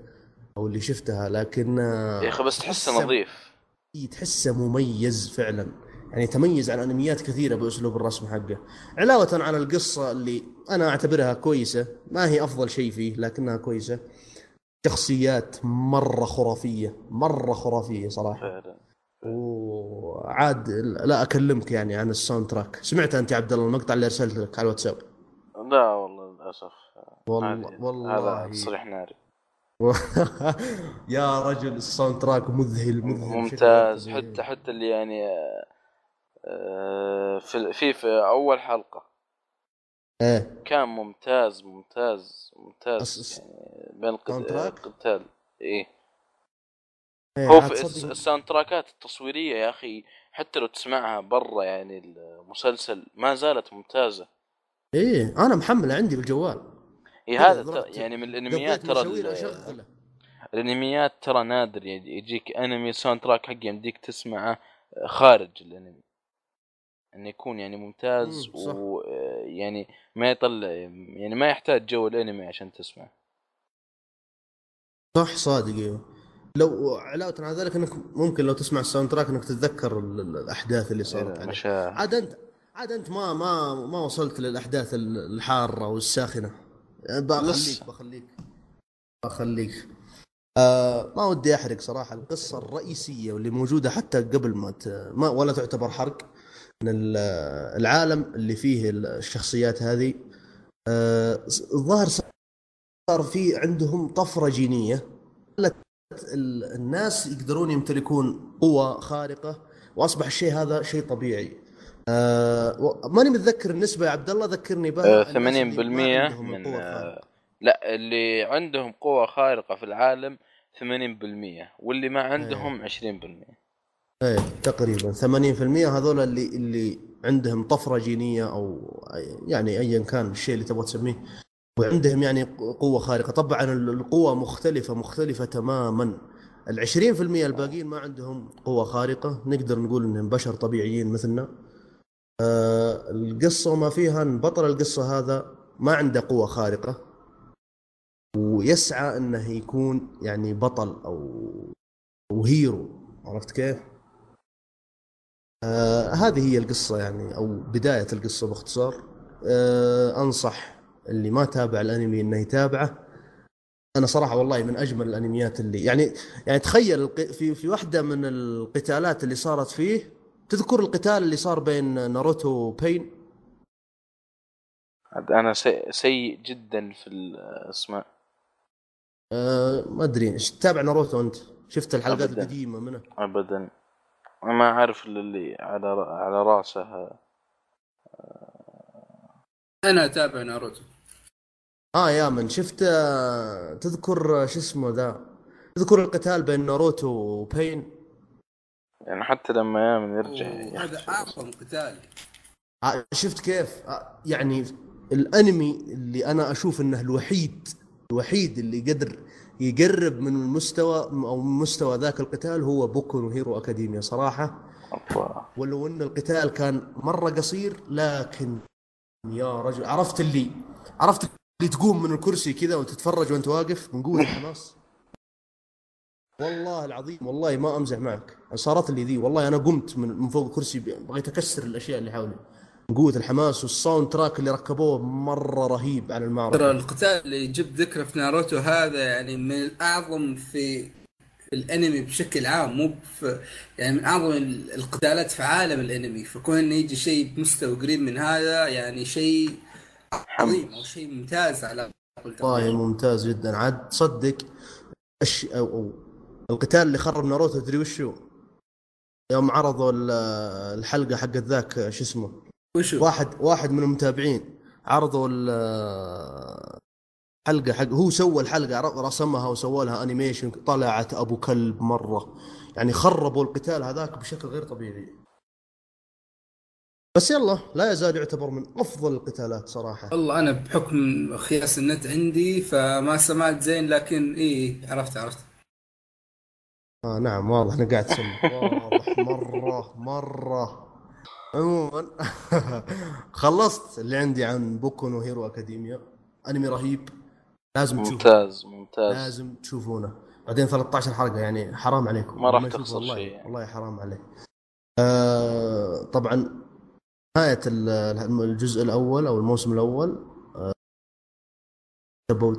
أو اللي شفتها لكن يا أخي بس تحسه نظيف. اي تحسه مميز فعلا. يعني تميز عن أنميات كثيرة بأسلوب الرسم حقه. علاوة عن القصة اللي أنا أعتبرها كويسة ما هي أفضل شيء فيه لكنها كويسة. شخصيات مرة خرافية مرة خرافية صراحة. فعلا. وعاد لا أكلمك يعني عن ال soundtrack. سمعت أنت يا عبد الله المقطع اللي أرسلت لك على الواتساب؟ لا والله للأسف. والله والله هذا تصريح ناري. يا رجل ال soundtrack مذهل مذهل ممتاز. حتى حتى اللي يعني آه، في في, في أول حلقة. إيه. كان ممتاز ممتاز ممتاز. يعني بين القتال. إيه. هو في ال soundtrack ات التصويرية يا أخي حتى لو تسمعها برا يعني المسلسل ما زالت ممتازة. إيه أنا محمله عندي بالجوال. اي هذا يعني من الأنميات ترى الأنميات ترى نادر يعني يجيك أنمي soundtrack حق يمديك تسمعه خارج الأنمي. إنه يكون يعني ممتاز ويعني ما يطلع يعني ما يحتاج جو الأنمي عشان تسمع صح صادق إيوه. لو علاوه على ذلك إنك ممكن لو تسمع ال soundtrack إنك تتذكر ال- ال- الأحداث اللي صارت عليه مشاهد عاد انت عاد أنت ما ما ما وصلت للأحداث ال- الحارة والساخنة. بخليك لسه. بخليك بخليك آه ما ودي أحرق صراحة القصة الرئيسية واللي موجودة حتى قبل ما, ت... ما ولا تعتبر حرق العالم اللي فيه الشخصيات هذه آه الظاهر صار في عندهم طفرة جينية. خلت الناس يقدرون يمتلكون قوة خارقة وأصبح الشيء هذا شيء طبيعي. آه ماني متذكر النسبة يا عبد الله ذكرني بها آه، الناس اللي 80% ما عندهم من آه،. لا اللي عندهم قوة خارقة في العالم 80% واللي ما عندهم 20% إيه تقريبا 80% هذول اللي اللي عندهم طفرة جينية أو يعني ايا كان الشيء اللي تبغى تسميه وعندهم يعني قوة خارقة. طبعا القوة مختلفة مختلفة تماما. ال 20% الباقيين ما عندهم قوة خارقة. نقدر نقول إنهم بشر طبيعيين مثلنا. آه القصة وما فيها ان بطل القصة هذا ما عنده قوة خارقة. ويسعى إنه يكون يعني بطل أو أو هيرو. عرفت كيف؟ آه هذه هي القصة يعني أو بداية القصة باختصار. آه أنصح اللي ما تابع الانمي إنه يتابعه. أنا صراحة والله من أجمل الأنميات اللي يعني يعني تخيل في في واحدة من القتالات اللي صارت فيه تذكر القتال اللي صار بين ناروتو وبين؟ عاد أنا سيء, سيء جدا في الاسماء أه ما أدري إيش تتابع ناروتو أنت؟ شفت الحلقات أبداً. القديمة منه؟ ابدا. ما أعرف اللي على على رأسه. أنا أتابع ناروتو. آه يا من شفت آه، تذكر آه، شو اسمه ذا؟ تذكر القتال بين ناروتو وبين؟ يعني حتى لما يامن يرجع هذا أعظم قتال. آه، شفت كيف؟ يعني الأنمي اللي أنا أشوف إنه الوحيد الوحيد اللي قدر يقرب من المستوى أو من مستوى ذاك القتال هو بوكو نو هيرو أكاديميا صراحة. ولو إن القتال كان مرة قصير لكن يا رجل عرفت اللي عرفت اللي تقوم من الكرسي كذا وتتفرج وأنت واقف من قوة الحماس. والله العظيم والله ما أمزح معك. صارت لي ذي والله أنا قمت من من فوق الكرسي بغيت أكسر الأشياء اللي حولي. من قوة الحماس وال soundtrack اللي ركبوه مرة رهيب على ترى المعركه القتال اللي جبت ذكره في ناروتو هذا يعني من الأعظم في الأنمي بشكل عام مو في يعني من أعظم ال- القتالات في عالم الأنمي. فكون انه يجي شيء بمستوى قريب من هذا يعني شيء عظيم أو شيء ممتاز على والله. ممتاز جدا عاد تصدق أش... أو... أو القتال اللي خرب ناروتو تدري وشو؟ يوم عرضوا ال- الحلقة حقت ذاك شو اسمه؟ وشو؟ واحد واحد من المتابعين عرضوا ال- الحلقة حق هو سوى الحلقة رسمها وسوى لها انيميشن طلعت أبو كلب مرة يعني خربوا القتال هذاك بشكل غير طبيعي بس يلا لا يزال يعتبر من أفضل القتالات صراحة. والله أنا بحكم خياس النت عندي فما سمعت زين لكن إيه عرفت عرفت. آه نعم واضح أنا قاعد تسمع واضح مرة مرة. عموما خلصت اللي عندي عن بوكو نو هيرو اكاديميا أنمي رهيب. لازم تشوفه. ممتاز ممتاز. لازم تشوفونه. بعدين 13 حلقة يعني حرام عليكم. ما راح تخسر والله شيء. والله حرام عليك. آه طبعا نهاية ال- الجزء الأول أو الموسم الأول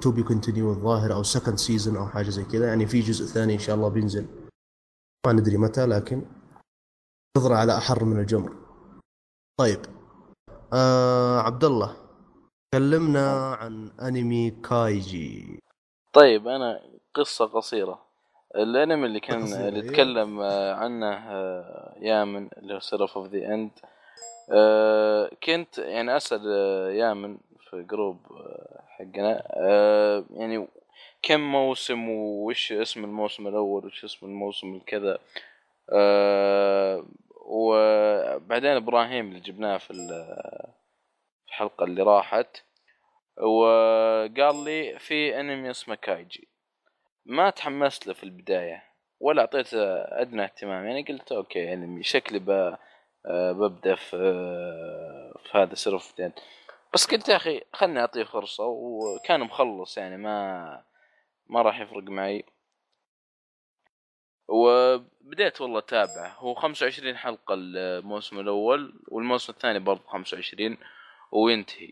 to be continue الظاهر أو second season أو حاجة زي كذا. يعني في جزء ثاني إن شاء الله بينزل. ما ندري متى لكن ننتظره على أحر من الجمر. طيب آه عبد الله كلمنا عن أنمي كايجي. طيب أنا قصة قصيرة. الأنمي اللي كان اللي. تكلم آه، عنه آه، يامن اللي هو Seraph of the End كنت يعني اسال آه، يامن في group آه، حقنا. آه، يعني كم موسم وش اسم الموسم الأول وش اسم الموسم الكذا؟ آه، وبعدين إبراهيم اللي جبناه في ال- في الحلقة اللي راحت. وقال لي في أنمي اسمه كايجي. ما تحمست له في البداية ولا أعطيته أدنى اهتمام. يعني قلت okay انمي شكلي ب... آه، ببدأ في آه، في هذا سيرف دين بس قلت يا أخي خلني أعطيه فرصة وكان مخلص يعني ما ما راح يفرق معي وبديت والله اتابع هو 25 حلقة الموسم الأول والموسم الثاني برضه 25 وينتهي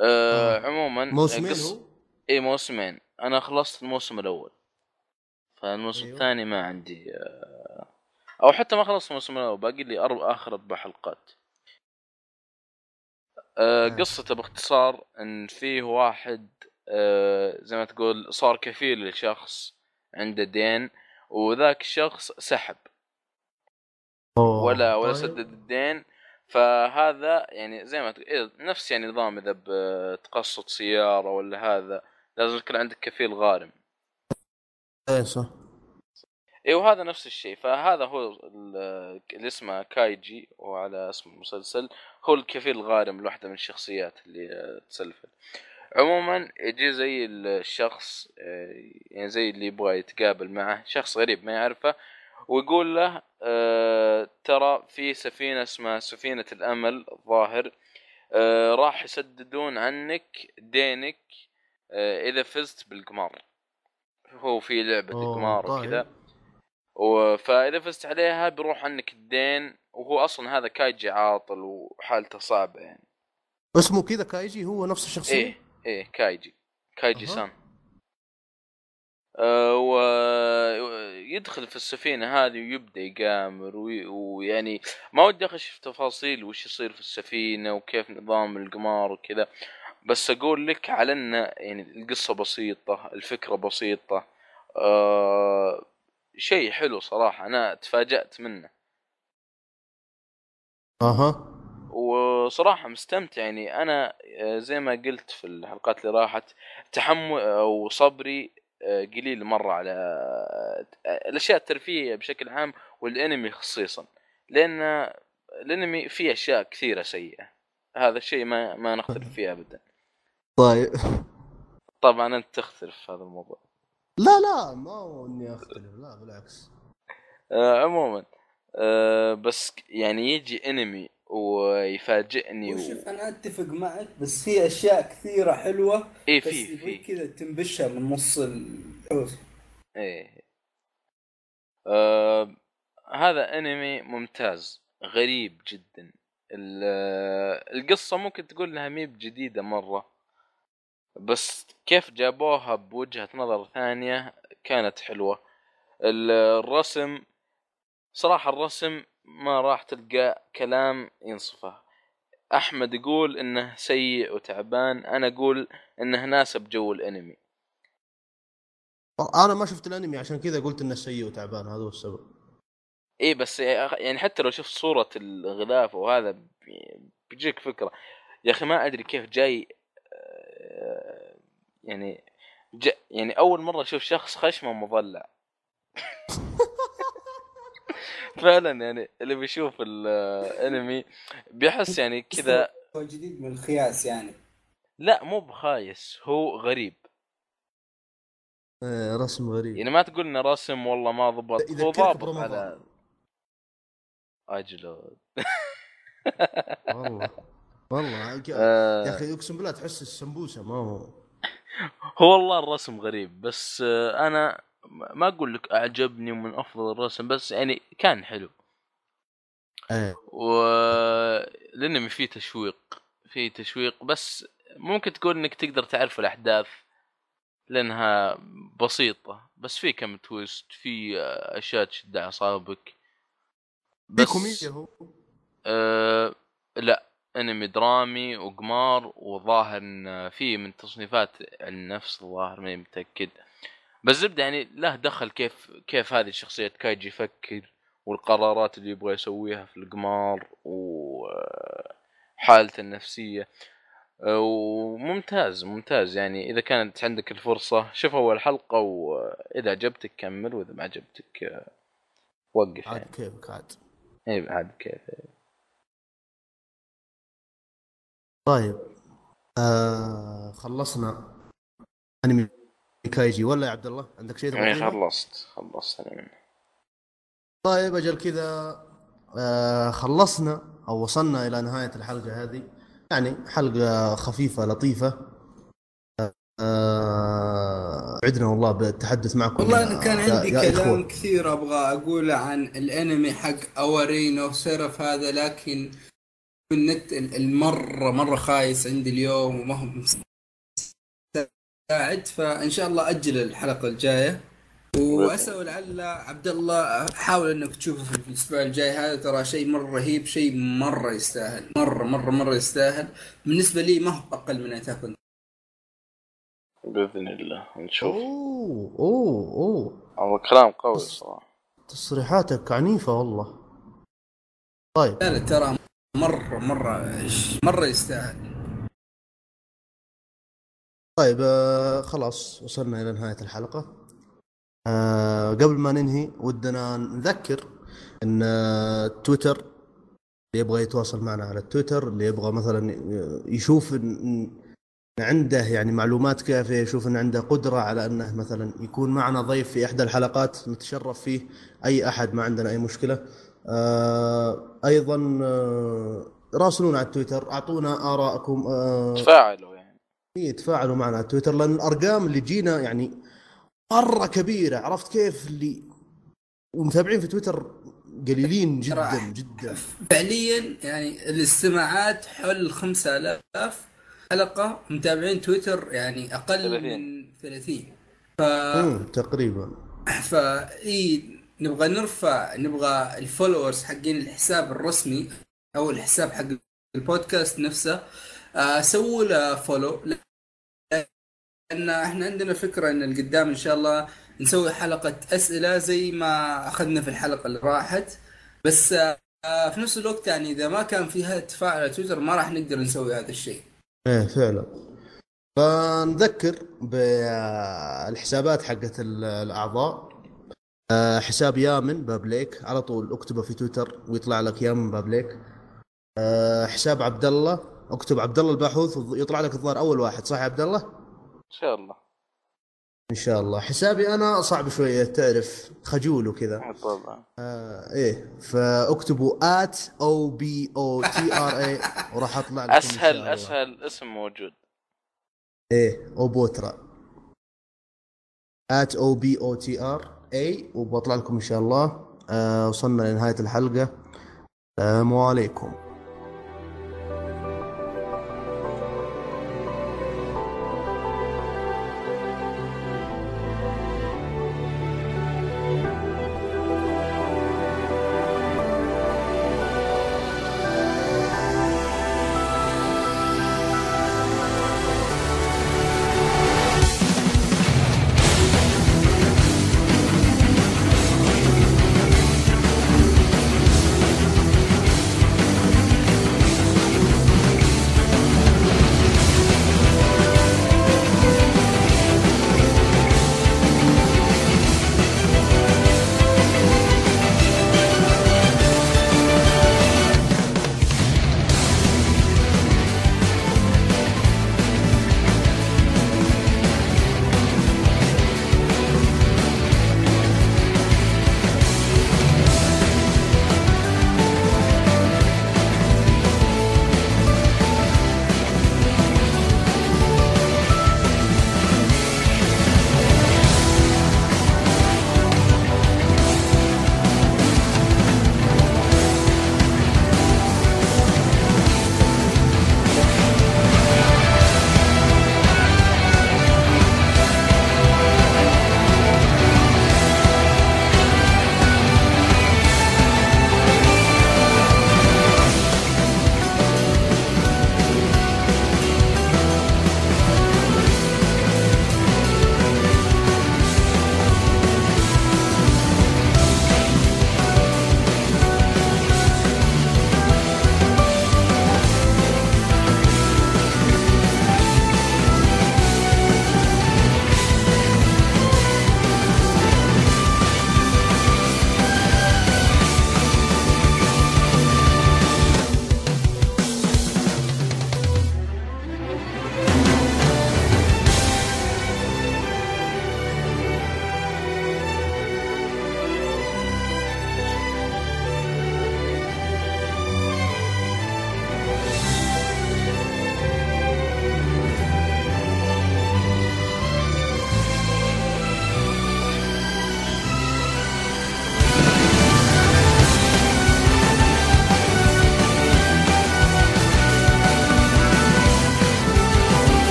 أه آه. عموما موسمين قص- هو؟ اي موسمين أنا خلصت الموسم الأول فالموسم أيوه. الثاني ما عندي آه، أو حتى ما خلصت الموسم الأول باقي لي أربع آخر أربع حلقات. آه، ماشي. قصته باختصار إن فيه واحد آه، زي ما تقول صار كفيل لشخص عنده دين وذاك الشخص سحب. ولا ولا طيب. سدد الدين. فهذا يعني زي ما تقول إيه، نفس يعني نظام إذا بتقسط سيارة ولا هذا لازم يكون عندك كفيل غارم. إيه صح. اي وهذا نفس الشيء. فهذا هو ال- اللي اسمه كايجي وعلى اسم المسلسل. هو الكفيل الغارم لواحدة من الشخصيات اللي آه، تسلفت. عموما يجي زي الشخص آه، يعني زي اللي يبغى يتقابل معه شخص غريب ما يعرفه ويقول له آه، ترى في سفينة اسمها سفينة الأمل الظاهر راح يسددون عنك دينك إذا فزت بالقمار. هو في لعبة أوه، قمار طيب. وكذا. و- فإذا فزت عليها بيروح عنك الدين وهو أصلا هذا كايجي عاطل وحالته صعبة يعني. اسمه كذا كايجي؟ هو نفس الشخصية؟ إيه إيه كايجي. كايجي أها. سان أه ويدخل في السفينة هذه ويبدأ يقامر وي- ويعني ما ودي أخش في تفاصيل وش يصير في السفينة وكيف نظام القمار وكذا بس أقول لك على ان يعني القصة بسيطة الفكرة بسيطة. أه شيء حلو صراحة أنا تفاجأت منه. أها. وصراحة مستمتع يعني أنا آه، زي ما قلت في الحلقات اللي راحت تحمل أو صبري آه، قليل مرة على آه، الأشياء الترفيهية بشكل عام والأنمي خصيصا. لأن الأنمي فيه أشياء كثيرة سيئة. هذا الشيء ما ما نختلف فيه أبدا. طيب. طبعا أنت تختلف في هذا الموضوع. لا لا ما هو إني أختلف. لا بالعكس. آه، عموما آه، بس يعني يجي أنمي ويفاجئني و... وشوف أنا أتفق معك بس في أشياء كثيرة حلوة إيه بس في في. كذا تنبشها من نص الحوش إيه. آه هذا إنمي ممتاز غريب جدا. ال- القصة ممكن تقول لها ميب جديدة مرة. بس كيف جابوها بوجهة نظر ثانية كانت حلوة. ال- الرسم صراحة الرسم ما راح تلقى كلام ينصفه. أحمد يقول إنه سيء وتعبان أنا أقول إنه ناسب جو الأنمي. أنا ما شفت الأنمي عشان كذا قلت إنه سيء وتعبان هذا هو السبب. إيه بس يعني حتى لو شفت صورة الغلاف وهذا بي- بيجيك فكرة. يا أخي ما أدري كيف جاي يعني جا يعني أول مرة أشوف شخص خشمه مضلع فعلا يعني اللي بيشوف الأنمي بيحس يعني كذا هو جديد من الخياس يعني. لا مو بخايس هو غريب. آه رسم غريب. يعني ما تقول إنه رسم والله ما ضبط إذا هو ضابط. على أجل والله. والله يا آه، أخي أقسم بالله تحس السمبوسة ما هو. هو والله الرسم غريب بس آه، أنا ما أقول لك أعجبني من أفضل الرسم بس يعني كان حلو. إيه. والانمي فيه تشويق فيه تشويق بس ممكن تقول إنك تقدر تعرف الأحداث لأنها بسيطة بس في كم twist في آه، أشياء تشد أعصابك. في كوميديا هو؟ آه لا. أنمي درامي وقمار وظاهر إن في من تصنيفات النفس الظاهر ماني متأكد. بس زبدة يعني له دخل كيف كيف هذه الشخصيه كايجي يفكر والقرارات اللي يبغى يسويها في القمار وحالته النفسية. وممتاز ممتاز. يعني إذا كانت عندك الفرصة شوف أول حلقة وإذا عجبتك كمل وإذا ما عجبتك وقف عاد يعني كيفك عاد. اي عاد كيف. طيب. آه خلصنا. أنمي كايجي ولا يا عبد الله؟ عندك شيء يعني تضيفه؟ خلصت خلصت طيب أجل كذا. آه خلصنا أو وصلنا إلى نهاية الحلقة هذه. يعني حلقة خفيفة لطيفة. آه عدنا والله بالتحدث معكم. والله أنا كان عندي يا كلام إخوة. كثير أبغى أقوله عن الأنمي حق أواري نو سيرف هذا لكن النت ال- المره مرة خايس عندي اليوم وما هو مساعد فإن شاء الله أجل الحلقة الجاية. وأسأل لعل عبد الله حاول إنك تشوفه في الأسبوع الجاي هذا ترى شيء مرة رهيب شيء مرة يستاهل. مره مره مرة يستاهل. بالنسبة لي ما هو أقل من اتاك بإذن الله. نشوف. أوه أوه أوه. هذا كلام قوي صراحة. تصريحاتك عنيفة والله. طيب. لا لا ترى مره مرة مرة يستاهل. طيب آه خلاص وصلنا إلى نهاية الحلقة. آه قبل ما ننهي ودنا نذكر إن آه تويتر اللي يبغى يتواصل معنا على التويتر اللي يبغى مثلا يشوف إن عنده يعني معلومات كافية يشوف إن عنده قدرة على إنه مثلا يكون معنا ضيف في إحدى الحلقات نتشرف فيه أي أحد ما عندنا أي مشكلة. أيضا آه راسلونا على التويتر أعطونا ارائكم آه تفاعلوا يعني إيه، تفاعلوا معنا على تويتر لأن الأرقام اللي تجينا يعني مرة كبيرة عرفت كيف اللي ومتابعين في تويتر قليلين جدا. جدا فعليا يعني الاستماعات حول 5000 حلقة متابعين تويتر يعني أقل 30. من 30 ف تقريبا فا إي نبغى نرفع نبغى ال followers حقين الحساب الرسمي أو الحساب حق البودكاست نفسه آه سووا له follow لأن إحنا عندنا فكرة إن القدام إن شاء الله نسوي حلقة أسئلة زي ما أخذنا في الحلقة اللي راحت. بس آه في نفس الوقت يعني إذا ما كان فيها تفاعل على تويتر ما راح نقدر نسوي هذا الشيء. إيه فعلا. فنذكر بالحسابات حقت ال- الأعضاء. آه، حساب يامن بابليك على طول اكتبه في تويتر ويطلع لك يامن بابليك آه، حساب عبد الله اكتب عبد الله الباحوث يطلع لك الظاهر أول واحد صح يا عبد الله؟ إن شاء الله. إن شاء الله. حسابي أنا صعب شوية تعرف خجول وكذا. طبعا. آه إيه فاكتبوا at O B O T R A وراح أطلع لكم أسهل. أسهل اسم موجود. إيه أوبوترا. at O B O T R A وبطلع لكم إن شاء الله. آه وصلنا لنهاية الحلقة. السلام عليكم.